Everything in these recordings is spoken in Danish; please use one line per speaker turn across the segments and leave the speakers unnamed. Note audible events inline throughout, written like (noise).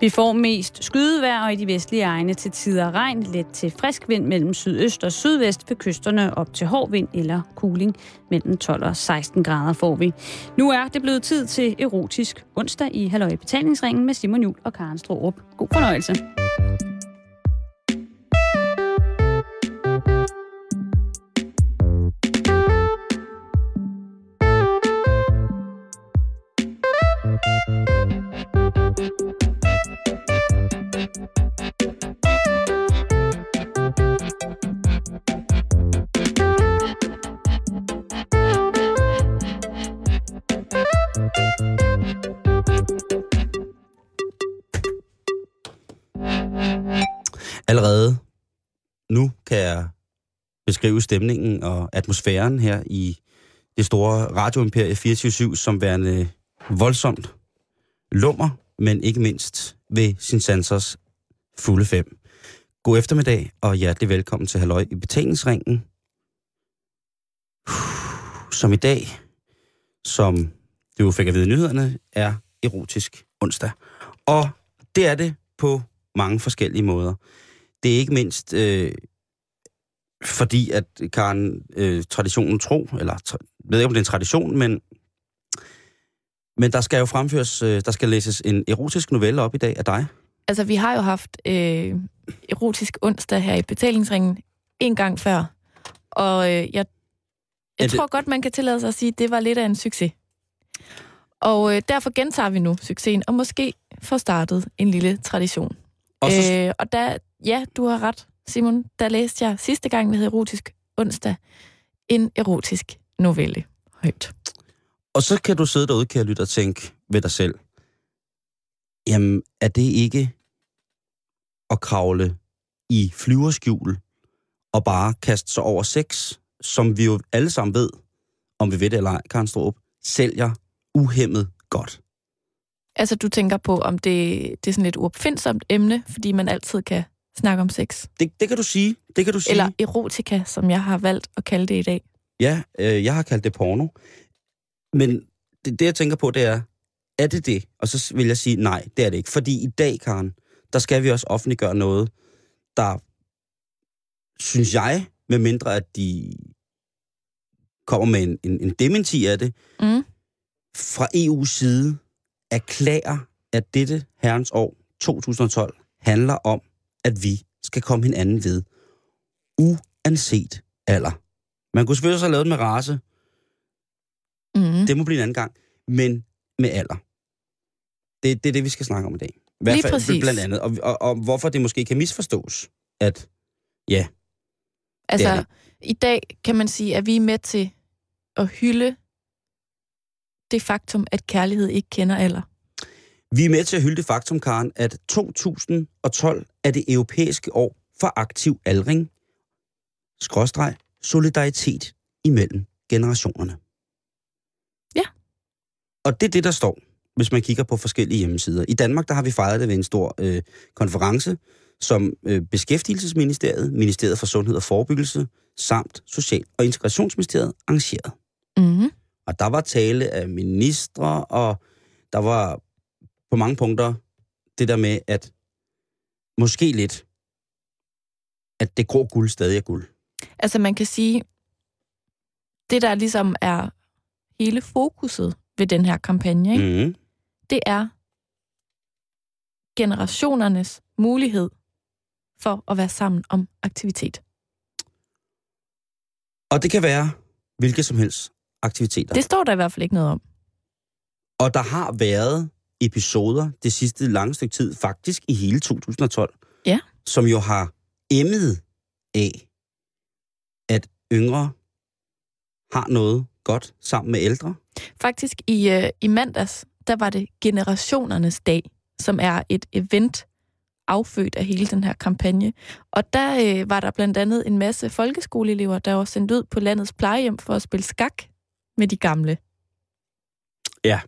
Vi får mest skydevejr og i de vestlige egne til tider regn, let til frisk vind mellem sydøst og sydvest ved kysterne op til hård vind eller kuling mellem 12 og 16 grader får vi. Nu er det blevet tid til erotisk onsdag i Halløj Betalingsringen med Simon Jul og Karen Strohrup. God fornøjelse.
Beskrive stemningen og atmosfæren her i det store radioimperie 24-7 som værende voldsomt lummer, men ikke mindst ved sin sansers fulde fem. God eftermiddag og hjertelig velkommen til Halløj i betalingsringen. Som i dag, som du fik at vide nyhederne, er erotisk onsdag. Og det er det på mange forskellige måder. Det er ikke mindst øh, fordi, at Karen øh, traditionen tro, eller tra- jeg ved ikke, om det er en tradition, men, men der skal jo fremføres, øh, der skal læses en erotisk novelle op i dag af dig.
Altså, vi har jo haft øh, erotisk onsdag her i betalingsringen en gang før. Og øh, jeg, jeg
det-
tror godt, man kan tillade sig at sige, at det var lidt af en succes. Og øh, derfor gentager vi nu succesen, og måske får startet en lille tradition.
Og så, øh,
Øh, og der, ja, du har ret, Simon. Der læste jeg sidste gang, det hed Erotisk onsdag, en erotisk novelle højt.
og så kan du sidde derude, kære lytter, og tænke ved dig selv, jamen, er det ikke at kravle i flyverskjul og bare kaste sig over sex, som vi jo alle sammen ved, om vi ved det eller ej, Karen Strup, sælger uhemmet godt.
Altså, du tænker på, om det, det er sådan et uopfindsomt emne, fordi man altid kan snakke om sex.
Det, det kan du sige. Det kan du sige.
Eller erotika, som jeg har valgt at kalde det i dag.
Ja, øh, jeg har kaldt det porno. Men det, det, jeg tænker på, det er, er det det? Og så vil jeg sige, nej, det er det ikke. Fordi i dag, Karen, der skal vi også offentliggøre noget, der, synes jeg, med mindre at de kommer med en, en, en dementi af det,
Mm.
fra EU's side erklærer, at dette herrens år 2012 handler om, at vi skal komme hinanden ved, uanset alder. Man kunne selvfølgelig også have lavet det med race,
Mm.
det må blive en anden gang, men med alder. Det, det er det, vi skal snakke om i dag. I hvert
Lige
fald
præcis.
blandt andet. Og, og, og hvorfor det måske kan misforstås, at ja,
Altså,
det.
i dag kan man sige, at vi er med til at hylde det faktum, at kærlighed ikke kender alder.
Vi er med til at hylde det faktum, Karen, at 2012 er det europæiske år for aktiv aldring, skråstreg, solidaritet imellem generationerne.
Ja.
Og det er det, der står, hvis man kigger på forskellige hjemmesider. I Danmark, der har vi fejret det ved en stor øh, konference, som øh, Beskæftigelsesministeriet, Ministeriet for Sundhed og Forebyggelse, samt Social- og Integrationsministeriet arrangeret.
Mm.
Og der var tale af ministre, og der var på mange punkter det der med, at måske lidt, at det grå guld stadig er guld.
Altså, man kan sige, det der ligesom er hele fokuset ved den her kampagne, ikke?
Mm.
det er generationernes mulighed for at være sammen om aktivitet.
Og det kan være hvilke som helst aktiviteter.
Det står der i hvert fald ikke noget om.
Og der har været episoder det sidste lange stykke tid, faktisk i hele 2012,
Ja.
som jo har emmet af, at yngre har noget godt sammen med ældre.
Faktisk i, øh, i mandags, der var det Generationernes Dag, som er et event affødt af hele den her kampagne. Og der øh, var der blandt andet en masse folkeskoleelever, der var sendt ud på landets plejehjem for at spille skak med de gamle.
Ja.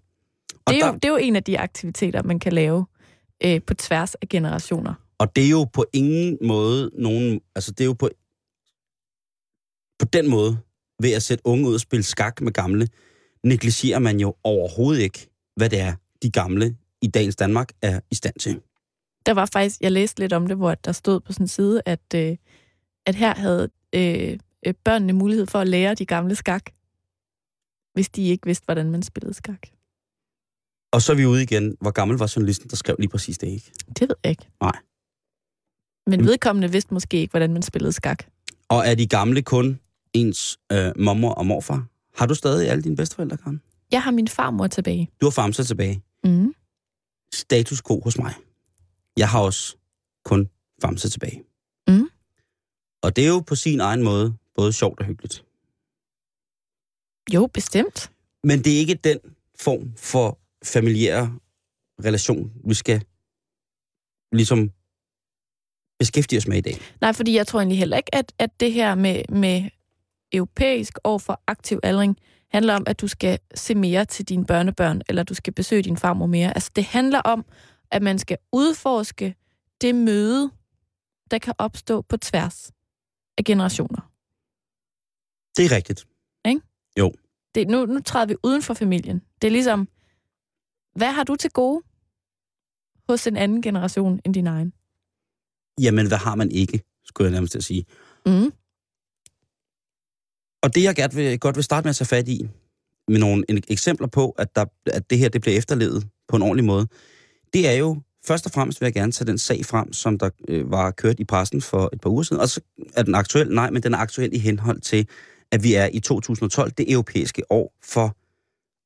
Det er,
der,
jo, det er jo en af de aktiviteter, man kan lave øh, på tværs af generationer.
og det er jo på ingen måde nogen... Altså, det er jo på, på den måde, ved at sætte unge ud og spille skak med gamle, negligerer man jo overhovedet ikke, hvad det er, de gamle i dagens Danmark er i stand til.
Der var faktisk, jeg læste lidt om det, hvor der stod på sådan en side, at, øh, at her havde øh, øh, børnene mulighed for at lære de gamle skak, hvis de ikke vidste, hvordan man spillede skak.
Og så er vi ude igen. Hvor gammel var journalisten, der skrev lige præcis det, ikke?
Det ved jeg ikke.
Nej.
Men vedkommende vidste måske ikke, hvordan man spillede skak.
Og er de gamle kun ens øh, mormor og morfar? Har du stadig alle dine bedsteforældre, Karen?
Jeg har min farmor tilbage.
Du har famser tilbage.
Mm.
Status quo hos mig. Jeg har også kun famser tilbage.
Mm.
Og det er jo på sin egen måde både sjovt og hyggeligt.
Jo, bestemt.
Men det er ikke den form for familiære relation, vi skal ligesom beskæftige os med i dag.
Nej, fordi jeg tror egentlig heller ikke, at, at det her med, med europæisk over for aktiv aldring handler om, at du skal se mere til dine børnebørn, eller du skal besøge din farmor mere. Altså, det handler om, at man skal udforske det møde, der kan opstå på tværs af generationer.
Det er rigtigt.
Det, nu, nu træder vi uden for familien. Det er ligesom, hvad har du til gode hos en anden generation end din egen?
Jamen, hvad har man ikke, skulle jeg nærmest at sige.
Mm.
Og det, jeg godt vil, godt vil starte med at tage fat i, med nogle eksempler på, at, der, at det her det bliver efterlevet på en ordentlig måde, det er jo, først og fremmest vil jeg gerne tage den sag frem, som der øh, var kørt i pressen for et par uger siden. Og så er den aktuel, nej, men den er aktuel i henhold til, at vi er i 2012, det europæiske år for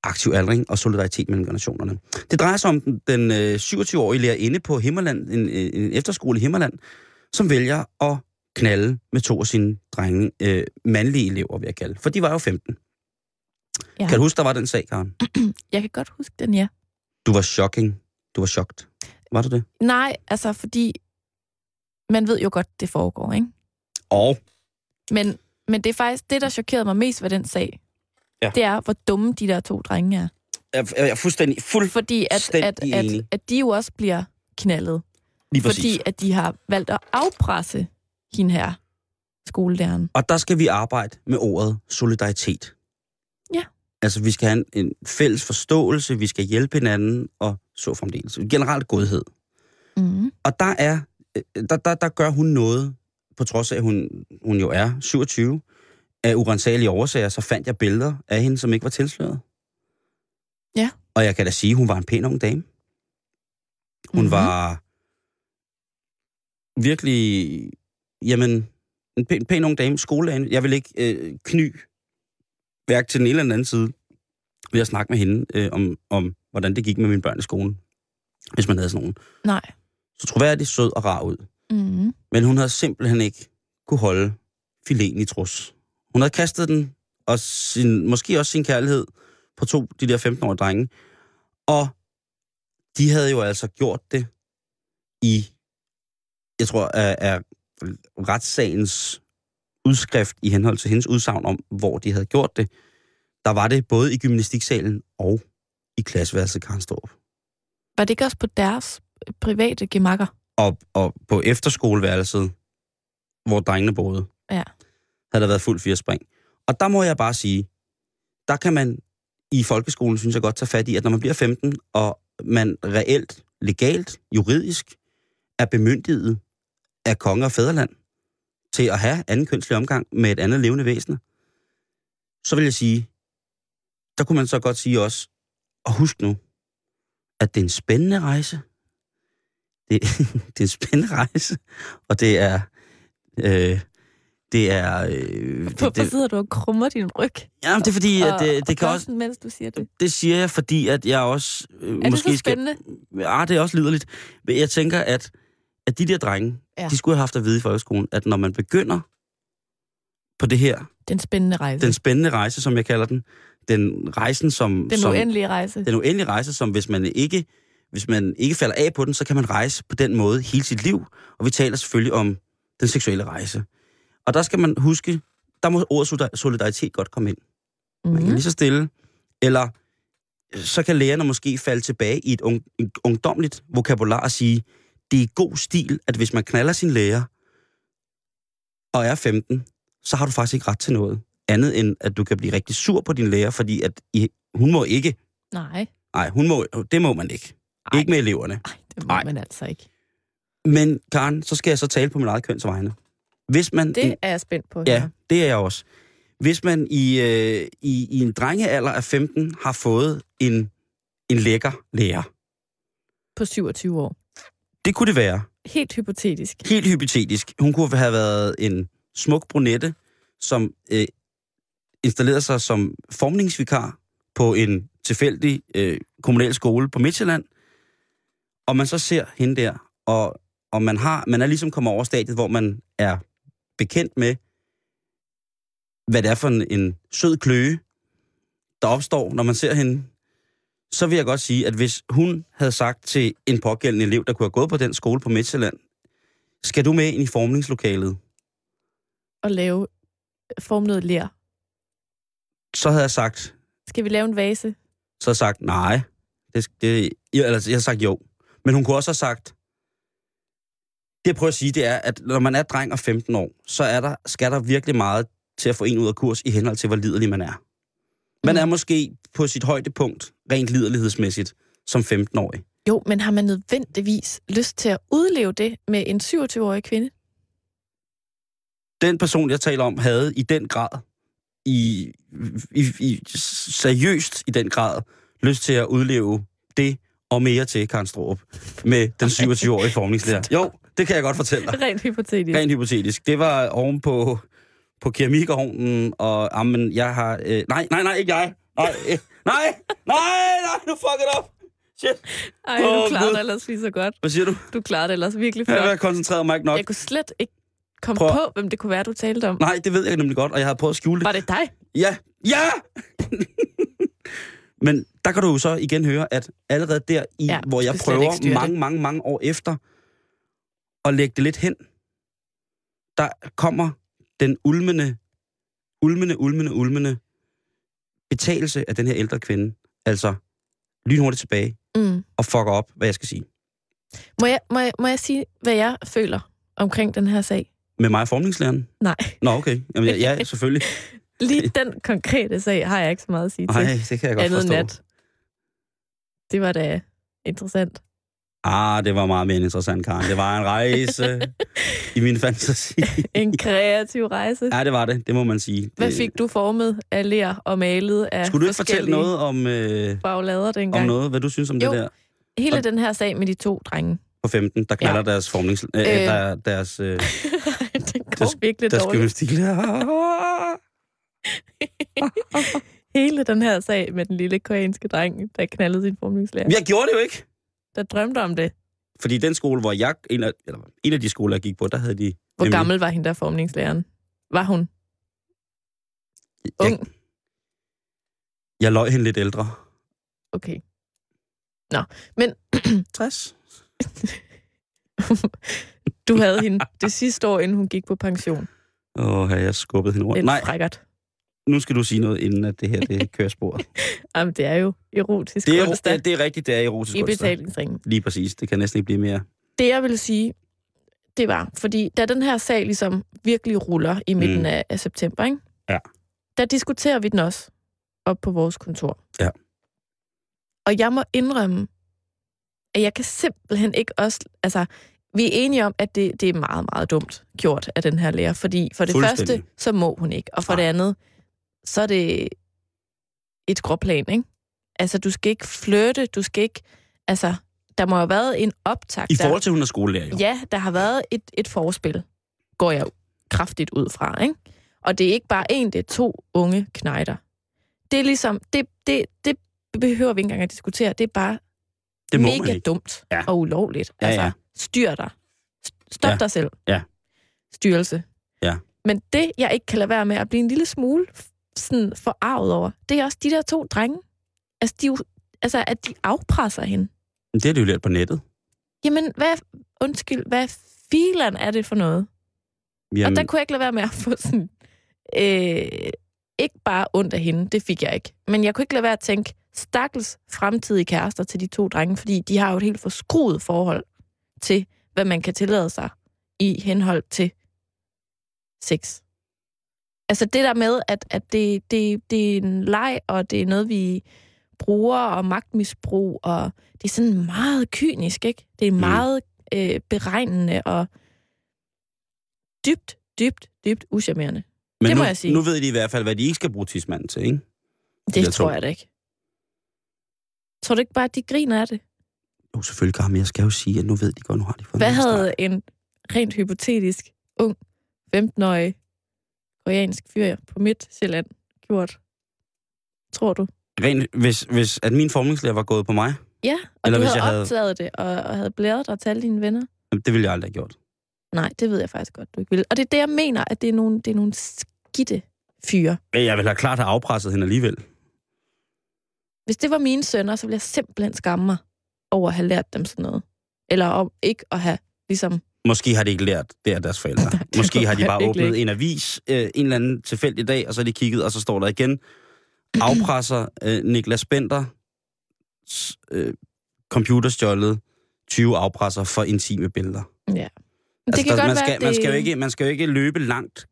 aktiv aldring og solidaritet mellem generationerne. Det drejer sig om den, den øh, 27-årige lærerinde på Himmerland, en, en efterskole i Himmerland, som vælger at knalde med to af sine drenge, øh, mandlige elever, vil jeg kalde. For de var jo 15.
Ja.
Kan du huske, der var den sag, Karen? (clears throat)
Jeg kan godt huske den, ja.
Du var shocking. Du var chokt. Var du det?
Nej, altså fordi man ved jo godt, det foregår, ikke?
Og
Men, men det er faktisk det, der chokerede mig mest ved den sag.
Ja.
Det er, hvor dumme de der to drenge er.
jeg, jeg er fuldstændig,
Fordi at,
fuldstændig
at, at, at de jo også bliver knaldet.
Lige præcis.
Fordi at de har valgt at afpresse hende her, skoledæren.
Og der skal vi arbejde med ordet solidaritet.
Ja.
Altså, vi skal have en, en fælles forståelse, vi skal hjælpe hinanden, og så fremdeles. Generelt godhed.
Mm.
Og der er, øh, der, der, der gør hun noget, på trods af, at hun, hun jo er 27, af urensagelige årsager, så fandt jeg billeder af hende, som ikke var tilsløret.
Ja.
Og jeg kan da sige, at hun var en pæn ung dame. Hun
Mhm.
mm-hmm. var virkelig, jamen, en pæn, pæn ung dame, skolelægen. Jeg vil ikke øh, kny værk til den ene eller den anden side ved at snakke med hende øh, om, om, hvordan det gik med mine børn i skolen, hvis man havde sådan nogen.
Nej.
Så troværdig, sød og rar ud.
Mm.
Men hun havde simpelthen ikke kunne holde fileten i trus. Hun havde kastet den, og sin, måske også sin kærlighed, på to de der 15-årige drenge. Og de havde jo altså gjort det i, jeg tror, af, af retssagens udskrift i henhold til hendes udsagn om, hvor de havde gjort det. Der var det både i gymnastiksalen og i klasseværelset Karnstrup.
Var det ikke også på deres private gemakker?
Og, og på efterskoleværelset, hvor drengene boede,
Ja
havde der været fuld firespring. Og der må jeg bare sige, der kan man i folkeskolen, synes jeg godt, tage fat i, at når man bliver 15, og man reelt, legalt, juridisk, er bemyndiget af konge og fædreland til at have anden kønslig omgang med et andet levende væsen, så vil jeg sige, der kunne man så godt sige også, og husk nu, at det er en spændende rejse. Det, (laughs) det er en spændende rejse, og det er... Øh, det er... Øh,
Hvorfor
det, det,
sidder du og krummer din ryg?
ja, det er fordi, at
og,
det,
og
det kan
gør
også...
mens du siger det.
Det siger jeg, fordi at jeg også... Øh,
Er det så spændende?
Skal, ja, det er også liderligt. Men jeg tænker, at, at de der drenge,
ja.
de skulle have haft at vide i folkeskolen, at når man begynder på det her,
Den spændende rejse.
den spændende rejse, som jeg kalder den, den rejsen, som...
den
som,
uendelige rejse.
den uendelige rejse, som hvis man ikke hvis man ikke falder af på den, så kan man rejse på den måde hele sit liv. Og vi taler selvfølgelig om den seksuelle rejse. Og der skal man huske, der må ordet solidar- solidaritet godt komme ind. Man kan
Mm.
lige så stille. Eller så kan lærerne måske falde tilbage i et et ungdomligt vokabular og sige, det er god stil, at hvis man knaller sin lærer og er 15, så har du faktisk ikke ret til noget. Andet end, at du kan blive rigtig sur på din lærer, fordi at I, hun må ikke.
Nej.
Nej, hun må, det må man ikke.
Ej.
Ikke med eleverne.
Ej, det må
Nej.
man altså ikke.
Men Karen, så skal jeg så tale på min eget køns vegne. Hvis man,
Det er jeg spændt på.
Ja,
her.
det er jeg også. Hvis man i, øh, i, i en drengealder af 15 har fået en, en lækker lærer,
På 27 år.
det kunne det være.
Helt hypotetisk.
Helt hypotetisk. Hun kunne have været en smuk brunette, som øh, installerede sig som formningsvikar på en tilfældig øh, kommunal skole på Midtjylland. Og man så ser hende der, og, og man, har, man er ligesom kommet over stadiet, hvor man er bekendt med, hvad det er for en, en sød kløe, der opstår, når man ser hende. Så vil jeg godt sige, at hvis hun havde sagt til en pågældende elev, der kunne have gået på den skole på Midtjylland, skal du med ind i formningslokalet?
At lave form noget lær.
Så havde jeg sagt,
Skal vi lave en vase?
så havde jeg sagt, nej. Det, det, jeg, altså, jeg har sagt jo. Men hun kunne også have sagt, det jeg prøver at sige, det er, at når man er dreng og 15 år, så er der, skal der virkelig meget til at få en ud af kurs i henhold til, hvor liderlig man er. Man
Mm.
er måske på sit højdepunkt, rent liderlighedsmæssigt, som 15-årig.
Jo, men har man nødvendigvis lyst til at udleve det med en 27-årig kvinde?
Den person, jeg taler om, havde i den grad, i, i, i seriøst i den grad, lyst til at udleve det og mere til Karen Stroop med den 27-årige (laughs) formningslærer. Jo, det kan jeg godt fortælle dig.
Rent hypotetisk.
Rent hypotetisk. Det var oven på, på keramikovnen, og amen, jeg har... Øh, nej, nej, nej, ikke jeg. Nej, øh, nej, nej, nej, nu fuck it up. Shit.
Ej, du
Åh,
klarer
Gud.
det ellers lige så godt.
Hvad siger du?
Du klarer det ellers virkelig
Jeg
flot.
har koncentreret mig ikke nok.
Jeg kunne slet ikke komme
Prøv-
på, hvem det kunne være, du talte om.
Nej, det ved jeg nemlig godt, og jeg havde prøvet at skjule det.
Var det dig?
Ja, ja! (laughs) Men der kan du jo så igen høre, at allerede der, i,
Ja,
hvor jeg prøver mange, mange, mange år efter at lægge det lidt hen, der kommer den ulmende, ulmende, ulmende, ulmende betalelse af den her ældre kvinde. Altså lynhurtigt tilbage
Mm.
og fucker op, hvad jeg skal sige.
Må, jeg, må, jeg, må jeg sige, hvad jeg føler omkring den her sag?
Med mig og formningslæreren?
Nej.
Nå, okay. Jamen, ja, ja, (laughs) selvfølgelig.
Lige den konkrete sag har jeg ikke så meget at sige til.
Nej, det kan jeg godt
Andet
forstå.
nat. Det var da interessant.
Ah, det var meget mere interessant, Karen. Det var en rejse (laughs) i min fantasi.
En kreativ rejse.
Ja, det var det. Det må man sige.
Hvad fik du formet af ler og malet af
Skulle du ikke fortælle noget om, øh,
baglader dengang?
om noget, hvad du synes om
Jo.
det der
Hele
Og-
den her sag med de to drenge.
på 15, der kalder
Ja.
deres formnings... Øh,
Øh.
der, deres, øh, (laughs)
det går
Der-
virkelig
deres
dårligt.
gymnastik. (laughs)
Hele den her sag med den lille koreanske dreng, der knaldede sin formningslærer.
Jeg gjorde det jo ikke.
Der drømte om det.
Fordi den skole, hvor jeg... En af, eller, en af de skoler, jeg gik på, der havde de...
Hvor
Nemlig.
gammel var hende der formningslæreren? Var hun ung?
Jeg, jeg løg hende lidt ældre.
Okay. Nå, men (clears throat)
60.
du havde hende det sidste år, inden hun gik på pension.
Åh, oh, jeg skubbet hende rundt.
Lidt
Nej,
frækkert.
Nu skal du sige noget, inden at det her det (laughs) kører sporet.
Jamen, det er jo erotisk
Det er,
onsdag
det, det er rigtigt, det er erotisk
i
onsdag.
betalingsringen.
Lige præcis. Det kan næsten ikke blive mere.
Det, jeg vil sige, det var, fordi da den her sag ligesom virkelig ruller i midten
Mm.
af, af september, ikke?
Ja.
der diskuterer vi den også op på vores kontor.
Ja.
Og jeg må indrømme, at jeg kan simpelthen ikke også... Altså, vi er enige om, at det, det er meget, meget dumt gjort af den her lærer, fordi for det første, så må hun ikke, og for
Nej.
det andet, så er det et skråplan, ikke? Altså, du skal ikke flytte, du skal ikke... Altså, der må have været en optag.
I forhold til, hun er skolelærer, jo.
Ja, der har været et, et forspil, går jeg kraftigt ud fra, ikke? Og det er ikke bare en, det er to unge knejder. Det er ligesom, det, det, det behøver vi ikke engang at diskutere. Det er bare
det må
mega dumt
Ja.
og ulovligt.
Ja,
altså,
ja.
styr dig. Stop
Ja.
dig selv.
Ja.
Styrelse.
Ja.
Men det, jeg ikke kan lade være med at blive en lille smule sådan forarvet over, det er også de der to drenge. Altså, de, er altså at de afpresser hende.
Men Det har du jo lært på nettet.
Jamen, hvad, undskyld, hvad filan er det for noget?
Jamen,
Og der kunne jeg ikke lade være med at få sådan... Øh, ikke bare ondt af hende, det fik jeg ikke. Men jeg kunne ikke lade være at tænke, stakkels fremtidige kærester til de to drenge, fordi de har jo et helt forskruet forhold til, hvad man kan tillade sig i henhold til sex. Altså det der med, at, at det, det, det er en leg, og det er noget, vi bruger, og magtmisbrug, og det er sådan meget kynisk, ikke? Det er
Mm.
meget øh, beregnende og dybt, dybt, dybt uschammerende.
Men
Det må
nu,
jeg sige.
nu ved de i hvert fald, hvad de ikke skal bruge tidsmanden til, ikke?
Det
der
tror jeg da ikke. Tror du ikke bare, at de griner af det?
Jo, selvfølgelig, Karen, men jeg skal jo sige, at nu ved de godt, nu har de fået
Hvad havde en rent hypotetisk, ung, 15-årig koreansk fyr på Midtjylland gjort? Tror du?
Rent, hvis, hvis at min formningslærer var gået på mig,
Ja, og
Eller
du
hvis
havde
jeg havde-
optaget det, og, og havde blæret dig til alle dine venner?
jamen, det ville jeg aldrig have gjort.
Nej, det ved jeg faktisk godt, du ikke vil. Og det er det, jeg mener, at det er nogle, det er nogle skidte fyre.
Jeg ville have klart have afpresset hende alligevel.
Hvis det var mine sønner, så ville jeg simpelthen skamme mig over at have lært dem sådan noget. Eller om ikke at have ligesom...
Måske har de ikke lært det af deres forældre. (laughs) Måske har de bare åbnet
virkelig
en avis øh, en eller anden tilfældig dag, og så har de kigget, og så står der igen, afpresser øh, Niklas Bender øh, computerstjålet 20 afpresser for intime billeder.
Ja.
Altså,
det kan
der,
godt
man,
være,
skal, man, skal jo ikke, man skal jo ikke løbe langt,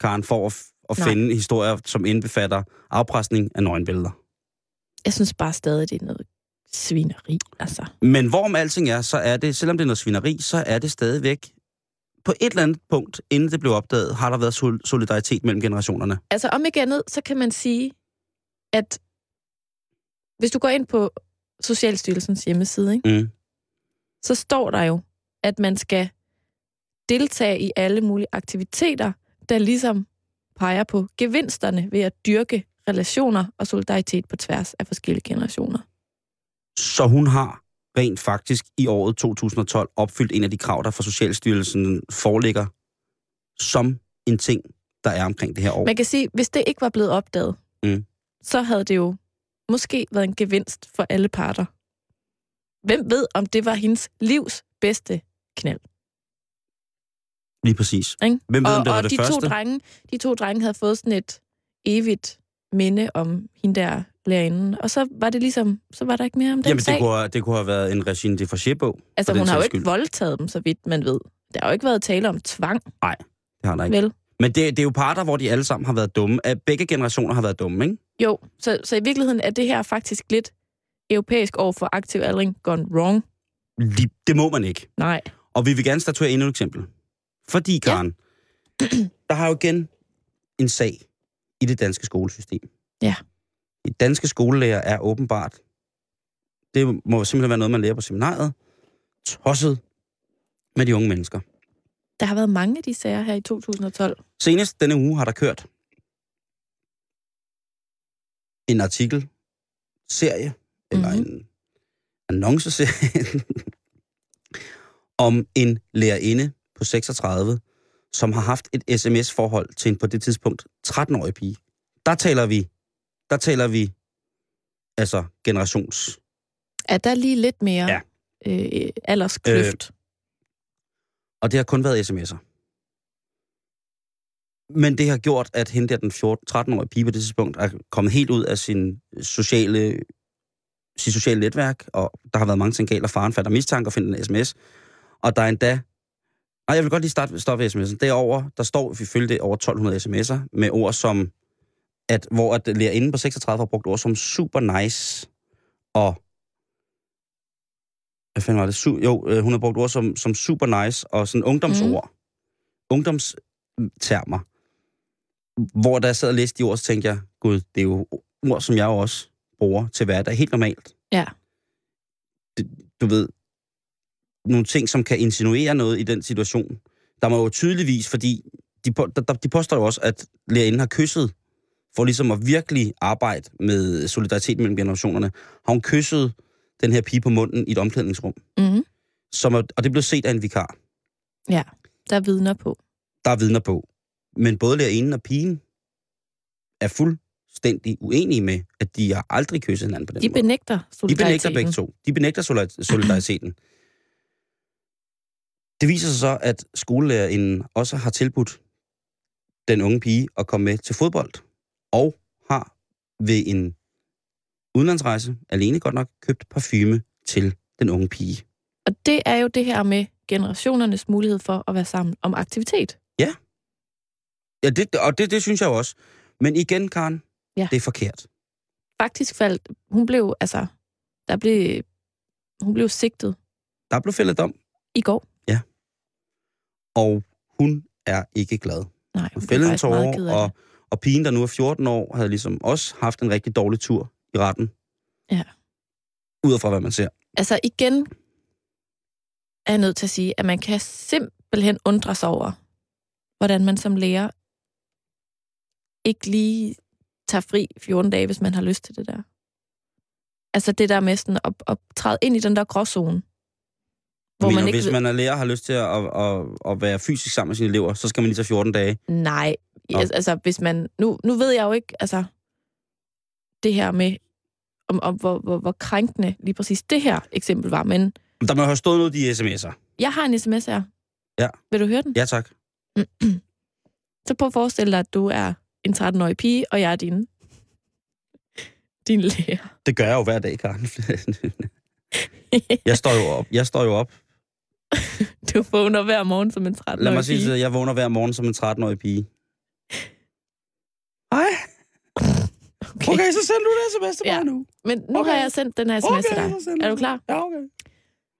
Karen, for at, at
Nej.
finde historier, som indbefatter afpresning af nøgenbilleder.
Jeg synes bare stadig, det er noget svineri, altså.
Men hvorom alting er, så er det, selvom det er noget svineri, så er det stadigvæk på et eller andet punkt, inden det blev opdaget, har der været sol- solidaritet mellem generationerne.
Altså om ikke andet, så kan man sige, at hvis du går ind på Socialstyrelsens hjemmeside, ikke,
Mm.
så står der jo, at man skal deltage i alle mulige aktiviteter, der ligesom peger på gevinsterne ved at dyrke relationer og solidaritet på tværs af forskellige generationer.
Så hun har rent faktisk i året 2012 opfyldt en af de krav, der fra Socialstyrelsen foreligger som en ting, der er omkring det her år.
Man kan sige, hvis det ikke var blevet opdaget,
Mm.
så havde det jo måske været en gevinst for alle parter. Hvem ved, om det var hendes livs bedste knald?
Lige præcis.
Ikke?
Hvem ved,
og
om det var
og
det
de,
første?
To drenge, de to drenge havde fået sådan et evigt minde om hende der lærerinde. Og så var det ligesom, så var der ikke mere om den
Jamen,
sag.
det kunne, det kunne have været en Regine de Forget-bog.
altså, hun har jo ikke
skyld.
voldtaget dem, så vidt man ved. Der har jo ikke været tale om tvang,
Det har der ikke.
vel?
Men det, det er jo parter, hvor de alle sammen har været dumme. At begge generationer har været dumme, ikke?
Jo, så, så i virkeligheden er det her faktisk lidt europæisk over for aktiv aldring gone wrong.
Lige- Det må man ikke.
Nej.
Og vi vil gerne statuere endnu et eksempel. Fordi, Karen, ja. der har jo igen en sag i det danske skolesystem.
Ja.
De danske skolelærer er åbenbart, det må simpelthen være noget, man lærer på seminariet, tosset med de unge mennesker.
Der har været mange af de sager her i 2012.
Senest denne uge har der kørt en artikel, serie, eller
Mhm.
en annonceserie, om en lærerinde på 36, som har haft et sms-forhold til en på det tidspunkt 13-årig pige. Der taler vi, der taler vi, altså generations...
Er der lige lidt mere
Ja.
øh, alderskløft? Øh.
Og det har kun været sms'er. Men det har gjort, at hende der, den 14-13-årige pige på det tidspunkt, er kommet helt ud af sin sociale, sit sociale netværk, og der har været mange ting galt, og faren fatter mistanke og finder en sms. Og der er endda... Nej, jeg vil godt lige starte, stoppe sms'en. Derover der står, vi følger det, over 1200 sms'er, med ord som, at, hvor at lærerinden på 36 har brugt ord som super nice, og hvad fanden var det? Su- jo, øh, hun har brugt ord som, som super nice og sådan ungdomsord. Mm. Ungdomstermer. Hvor da jeg sad og læste de ord, så tænkte jeg, gud, det er jo ord, som jeg også bruger til hverdag. Helt normalt.
Ja.
Du ved, nogle ting, som kan insinuere noget i den situation. Der må jo tydeligvis, fordi de, på, der, de påstår jo også, at lærerinden har kysset, for ligesom at virkelig arbejde med solidaritet mellem generationerne, har hun kysset den her pige på munden i et omklædningsrum.
Mm-hmm.
Som og det blev set af en vikar.
Ja, der er vidner på.
Der er vidner på. Men både lærerinden og pigen er fuldstændig uenige med, at de har aldrig kysset hinanden på den
De
måde.
benægter
De
solidariteten.
benægter begge to. De benægter solidar- solidariteten. Det viser sig så, at skolelærerinden også har tilbudt den unge pige at komme med til fodbold, og har ved en udenlandsrejse, alene godt nok, købt parfume til den unge pige.
Og det er jo det her med generationernes mulighed for at være sammen om aktivitet.
Ja, det, og det, det synes jeg også. Men igen, Karen,
Ja.
det er forkert.
Faktisk faldt, hun blev, altså, der blev, hun blev sigtet
Der blev fældet dom,
I går.
og hun er ikke glad.
Nej,
Hun
hun
fældede en tårer, og. Og pigen, der nu er 14 år, havde ligesom også haft en rigtig dårlig tur i retten.
Ja.
Ud fra, hvad man ser.
Altså igen er jeg nødt til at sige, at man kan simpelthen undre sig over, hvordan man som lærer ikke lige tager fri 14 dage, hvis man har lyst til det der. Altså det der med sådan at, at træde ind i den der gråzone. Hvor
Mener,
man ikke
hvis
ved-
man er lærer og har lyst til at, at, at, at være fysisk sammen med sine elever, så skal man lige tage 14 dage.
Nej,
Nå.
altså, altså hvis man... Nu, nu ved jeg jo ikke, altså... Det her med, om, om hvor, hvor, hvor krænkende lige præcis det her eksempel var, men
Der må have stået noget i de sms'er.
jeg har en sms her.
Ja.
Vil du høre den?
Ja, tak. (clears throat)
Så prøv at forestille dig, at du er en 13-årig pige, og jeg er din, din lærer.
Det gør jeg jo hver dag, Karen. jeg står jo op. Jeg står jo op. (laughs)
du vågner hver morgen som en 13-årig
Lad mig sige
pige.
det, jeg vågner hver morgen som en 13-årig pige. Hej. (laughs)
Okay.
Okay, så send du en sms til mig
Ja.
nu.
Men nu
Okay.
har jeg sendt den her sms til dig. Er du klar?
Ja, okay.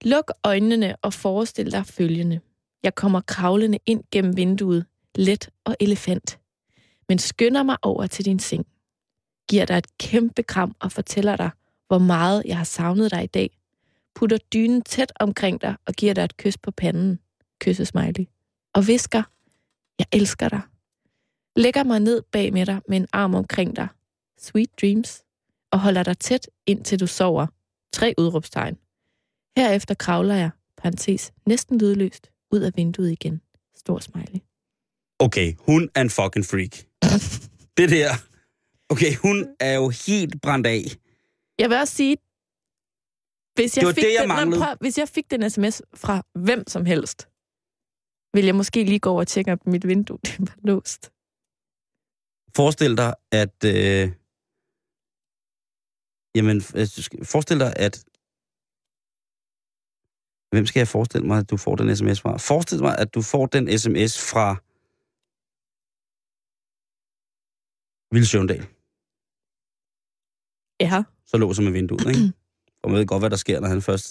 Luk øjnene og forestil dig følgende. Jeg kommer kravlende ind gennem vinduet, let og elefant. Men skynder mig over til din seng. Giver dig et kæmpe kram og fortæller dig, hvor meget jeg har savnet dig i dag. Putter dynen tæt omkring dig og giver dig et kys på panden. Kyssesmiley. Og visker, jeg elsker dig. Lægger mig ned bag med dig med en arm omkring dig. Sweet dreams. Og holder dig tæt indtil du sover. Tre udråbstegn. Herefter kravler jeg, parentes, næsten lydløst, ud af vinduet igen. Stor smiley.
Okay, hun er en fucking freak. (laughs) det der. Okay, hun er jo helt brændt af.
Jeg vil også sige, hvis jeg,
Det
fik
det, jeg
den,
manglede.
prøv, hvis jeg fik den sms fra hvem som helst, vil jeg måske lige gå over og tjekke, om mit vindue (laughs) det var låst.
Forestil dig, at... Øh, jamen, øh, forestil dig, at... Hvem skal jeg forestille mig, at du får den sms fra? Forestil mig, at du får den sms fra... Ville Sjøndal.
Ja.
Så låser man vinduet, ikke? (clears throat) Og man ved godt, hvad der sker, når han først,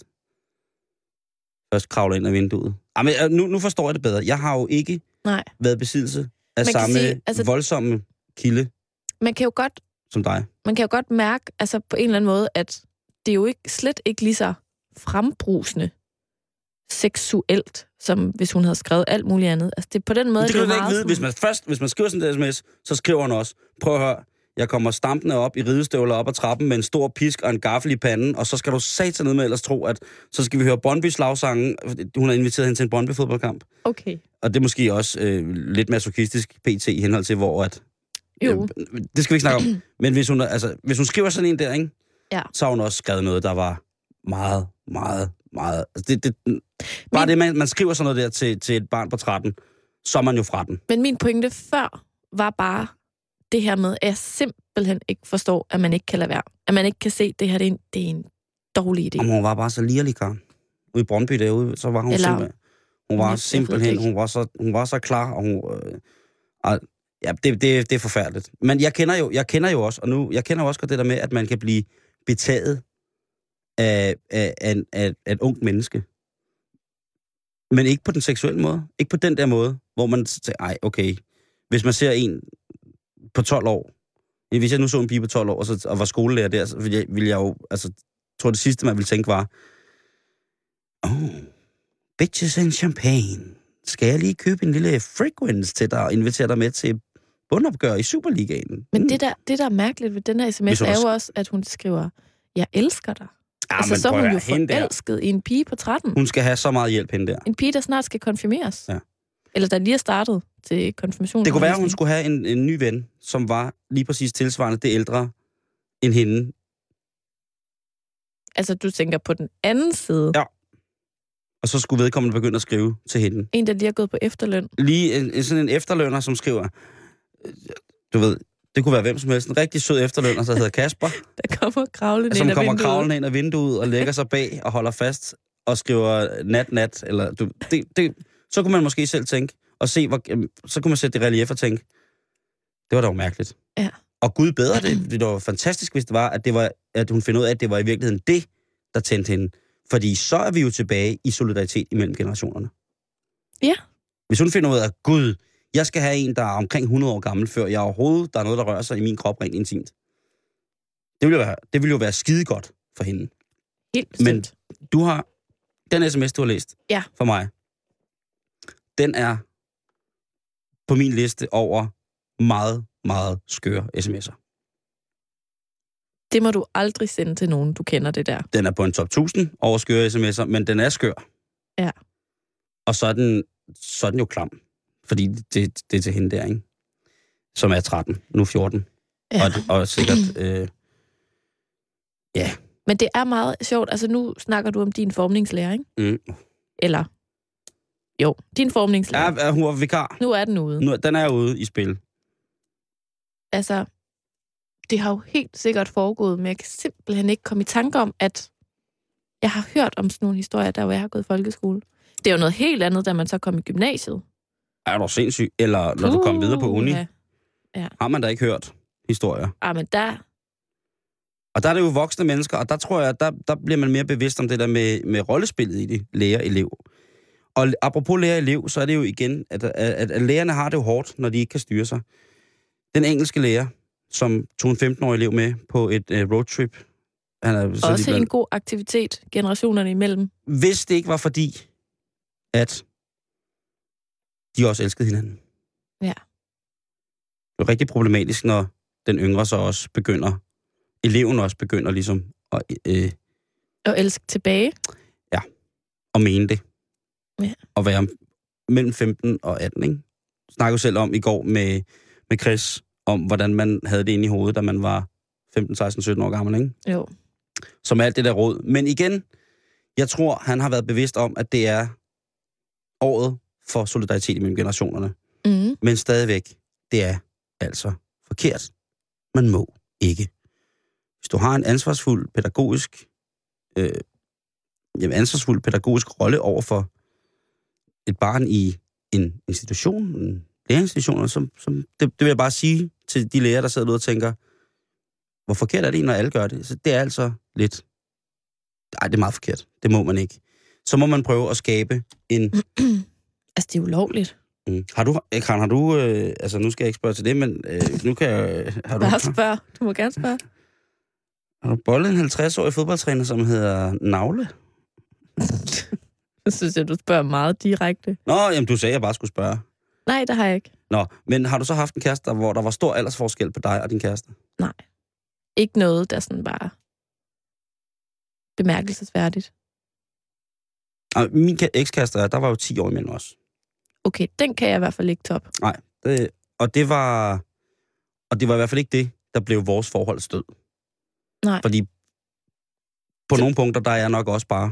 først kravler ind ad vinduet. Ah, men, øh, nu, nu forstår jeg det bedre. Jeg har jo ikke
Nej.
været i besiddelse af
Man
samme
sige,
altså- voldsomme kilde
Man kan jo godt,
som dig.
man kan jo godt mærke, altså på en eller anden måde, at det er jo ikke, slet ikke lige så frembrusende seksuelt, som hvis hun havde skrevet alt muligt andet. Altså det er på den måde,
det kan
er
du ikke vide.
sådan-
Hvis man, først, hvis man skriver sådan en sms, så skriver han også, prøv at høre, jeg kommer stampende op i ridestøvler op ad trappen med en stor pisk og en gaffel i panden, og så skal du satan ned med ellers tro, at så skal vi høre Brøndby slagsangen. Hun har inviteret hende til en Brøndby fodboldkamp.
Okay.
Og det er måske også øh, lidt masochistisk pt. i henhold til, hvor at...
Jo.
Øh, det skal vi ikke snakke om. (clears throat) Men hvis hun, altså, hvis hun skriver sådan en der, ikke?
Ja.
så har hun også skrevet noget, der var meget, meget, meget... Altså, det, det, bare
Min-
det, man, man skriver sådan noget der til, til et barn på 13, så er man jo fra den.
Men min pointe før var bare det her med, at jeg simpelthen ikke forstår, at man ikke kan lade være. At man ikke kan se, at det her det er en, det er en dårlig idé.
Jamen, hun var bare så lirlig, Karen. Ude i Brøndby derude, så var hun
Eller-
simpelthen... Hun var simpelthen, hun var, så, hun var så klar, og hun... Øh, ja, det, det, det er forfærdeligt. Men jeg kender, jo, jeg kender jo også, og nu, jeg kender jo også godt det der med, at man kan blive betaget af, af, af, af, af et ungt menneske. Men ikke på den seksuelle måde. Ikke på den der måde, hvor man siger, ej, okay. Hvis man ser en på 12 år, hvis jeg nu så en pige på 12 år, og, så, og var skolelærer der, så ville jeg, ville jeg jo, altså, tror det sidste, man ville tænke var, oh, bitches and champagne. Skal jeg lige købe en lille frequency til dig og invitere dig med til bundopgør i Superligaen?
Men
Mm.
det der, det, der er mærkeligt ved den her sms, er
også-
jo også, at hun skriver, jeg elsker dig.
ja,
altså, så er hun jo forelsket i en pige på 13.
Hun skal have så meget hjælp, hende der.
En pige, der snart skal konfirmeres.
Ja.
Eller der lige er startet til konfirmation.
Det kunne være, at hun skulle have en, en ny ven, som var lige præcis tilsvarende det ældre end hende.
Altså, du tænker på den anden side.
Ja. Og så skulle vedkommende begynde at skrive til hende.
En, der lige er gået på efterløn.
Lige en, sådan en efterlønner, som skriver, du ved, det kunne være hvem som helst, en rigtig sød efterlønner, der hedder Kasper, (laughs)
Der kommer kravlende
som
ind ad
kommer kravlende ind ad vinduet og lægger sig bag og holder fast og skriver nat, nat, eller du, det, det, så kunne man måske selv tænke, og se, hvor, så kunne man sætte det relief og tænke, det var da jo mærkeligt.
Ja.
Og Gud bedre, det, det var fantastisk, hvis det var, at, det var, at hun finder ud af, at det var i virkeligheden det, der tændte hende. Fordi så er vi jo tilbage i solidaritet imellem generationerne.
Ja.
Hvis hun finder ud af, at gud, jeg skal have en, der er omkring 100 år gammel, før jeg overhovedet, der er noget, der rører sig i min krop rent intimt. Det vil jo være, det vil jo være skide godt for hende.
Helt
Men-
bestemt.
Du har, den sms, du har læst
Ja.
for mig, den er på min liste over meget, meget skøre sms'er.
Det må du aldrig sende til nogen, du kender det der.
Den er på en top 1000 over skøre sms'er, men den er skør.
Ja.
Og så er den, så er den jo klam, fordi det, det er til hende der, ikke? Som er 13, nu 14.
Ja.
Og, og sikkert... Øh,
Men det er meget sjovt. Altså, nu snakker du om din formningslærer, ikke?
mm.
Eller, jo, din formningslærer.
ja, hun var vikar.
Nu er den ude.
Nu, den er ude i spil.
Altså, det har jo helt sikkert foregået, men jeg kan simpelthen ikke komme i tanke om, at jeg har hørt om sådan nogle historier, der hvor jeg har gået i folkeskole. Det er jo noget helt andet, da man så kom i gymnasiet.
Er du sindssyg? Eller når du kommer videre på uni,
Puha.
har man da ikke hørt historier.
Ah, men der,
Og der er det jo voksne mennesker, og der tror jeg, der, der bliver man mere bevidst om det der med, med rollespillet i det, lærer-elev. Og apropos lærer-elev, så er det jo igen, at, at, at lærerne har det jo hårdt, når de ikke kan styre sig. Den engelske lærer, som tog en 15-årig elev med på et uh, roadtrip, han er, så
også
de blev-
en god aktivitet generationerne imellem.
hvis det ikke var fordi, at de også elskede hinanden.
Ja.
Det er rigtig problematisk, når den yngre så også begynder, eleven også begynder ligesom at, øh,
Og elske tilbage.
at mene det.
Ja.
At være mellem 15 og 18, ikke? Snakkede selv om i går med, med Chris, om hvordan man havde det inde i hovedet, da man var 15, 16, 17 år gammel, ikke?
Jo.
Som alt det der råd. Men igen, jeg tror, han har været bevidst om, at det er året for solidaritet mellem generationerne.
Mm.
Men stadigvæk, det er altså forkert. Man må ikke. Hvis du har en ansvarsfuld pædagogisk, øh, jamen ansvarsfuld pædagogisk rolle over for et barn i en institution, en læringsinstitution, som, som, det, det vil jeg bare sige til de lærere, der sidder ude og tænker, hvor forkert er det, når alle gør det? Så det er altså lidt... Nej, det er meget forkert. Det må man ikke. Så må man prøve at skabe en (clears throat)
Altså, det er ulovligt.
Mm. Har du, Karen, har du, øh, altså nu skal jeg ikke spørge til det, men øh, nu kan jeg, har du,
Bare spørg. Du må gerne spørge.
har du bollet en 50-årig fodboldtræner, som hedder Navle?
Jeg synes jeg, du spørger meget direkte.
Nå, jamen du sagde, at jeg bare skulle spørge.
Nej, det har jeg ikke.
Nå, men har du så haft en kæreste, hvor der var stor aldersforskel på dig og din kæreste?
Nej. Ikke noget, der sådan bare bemærkelsesværdigt.
Og min ekskæreste, der var jo 10 år imellem os.
Okay, den kan jeg i hvert fald ikke top.
Det, og det var, og det var i hvert fald ikke det, der blev vores forhold stød.
Nej.
Fordi på
Så-
nogle punkter, der er jeg nok også bare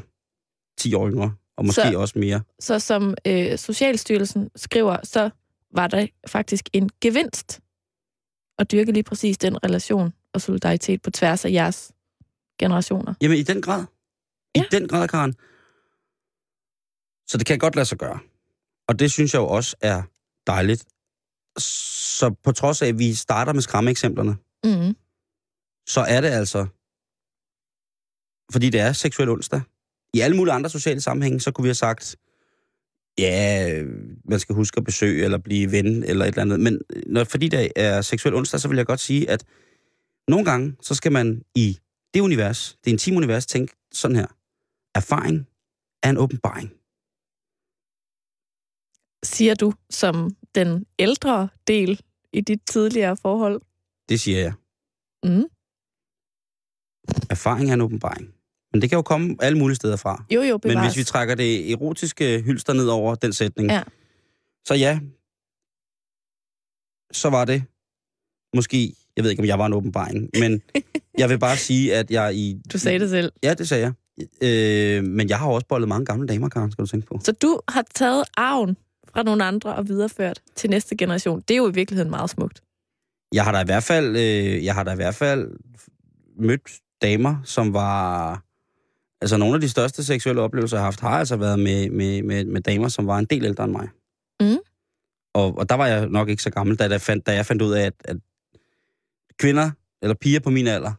10 år yngre, og måske
så...
også mere.
Så som øh, Socialstyrelsen skriver, så var der faktisk en gevinst at dyrke lige præcis den relation og solidaritet på tværs af jeres generationer.
Jamen, i den grad. I
Ja.
den grad, Karen. Så det kan godt lade sig gøre. Og det synes jeg jo også er dejligt. Så på trods af, at vi starter med skræmmeeksemplerne,
Mm.
så er det altså, fordi det er seksuel onsdag. I alle mulige andre sociale sammenhænge, så kunne vi have sagt, ja, man skal huske at besøge eller blive ven eller et eller andet. Men når, fordi det er seksuel onsdag, så vil jeg godt sige, at nogle gange, så skal man i det univers, det intime univers, tænke sådan her. Erfaring er en åbenbaring.
Siger du som den ældre del i dit tidligere forhold?
Det siger jeg.
Mm.
Erfaring er en åbenbaring. Men det kan jo komme alle mulige steder fra.
Jo, jo,
Men
bevares.
hvis vi trækker det erotiske hylster ned over den sætning,
Ja.
så ja, så var det måske, jeg ved ikke, om jeg var en åbenbaring, men (laughs) jeg vil bare sige, at jeg i...
Du sagde det selv.
Ja, det sagde jeg. Øh, men jeg har også bollet mange gamle damer, Karen, skal du tænke på.
Så du har taget arven fra nogle andre og videreført til næste generation. Det er jo i virkeligheden meget smukt.
Jeg har da i hvert fald, øh, jeg har da i hvert fald mødt damer, som var... Altså, nogle af de største seksuelle oplevelser, jeg har haft, har altså været med, med, med, med damer, som var en del ældre end mig.
Mm.
Og, og der var jeg nok ikke så gammel, da, jeg fandt, da jeg fandt ud af, at, at kvinder, eller piger på min alder,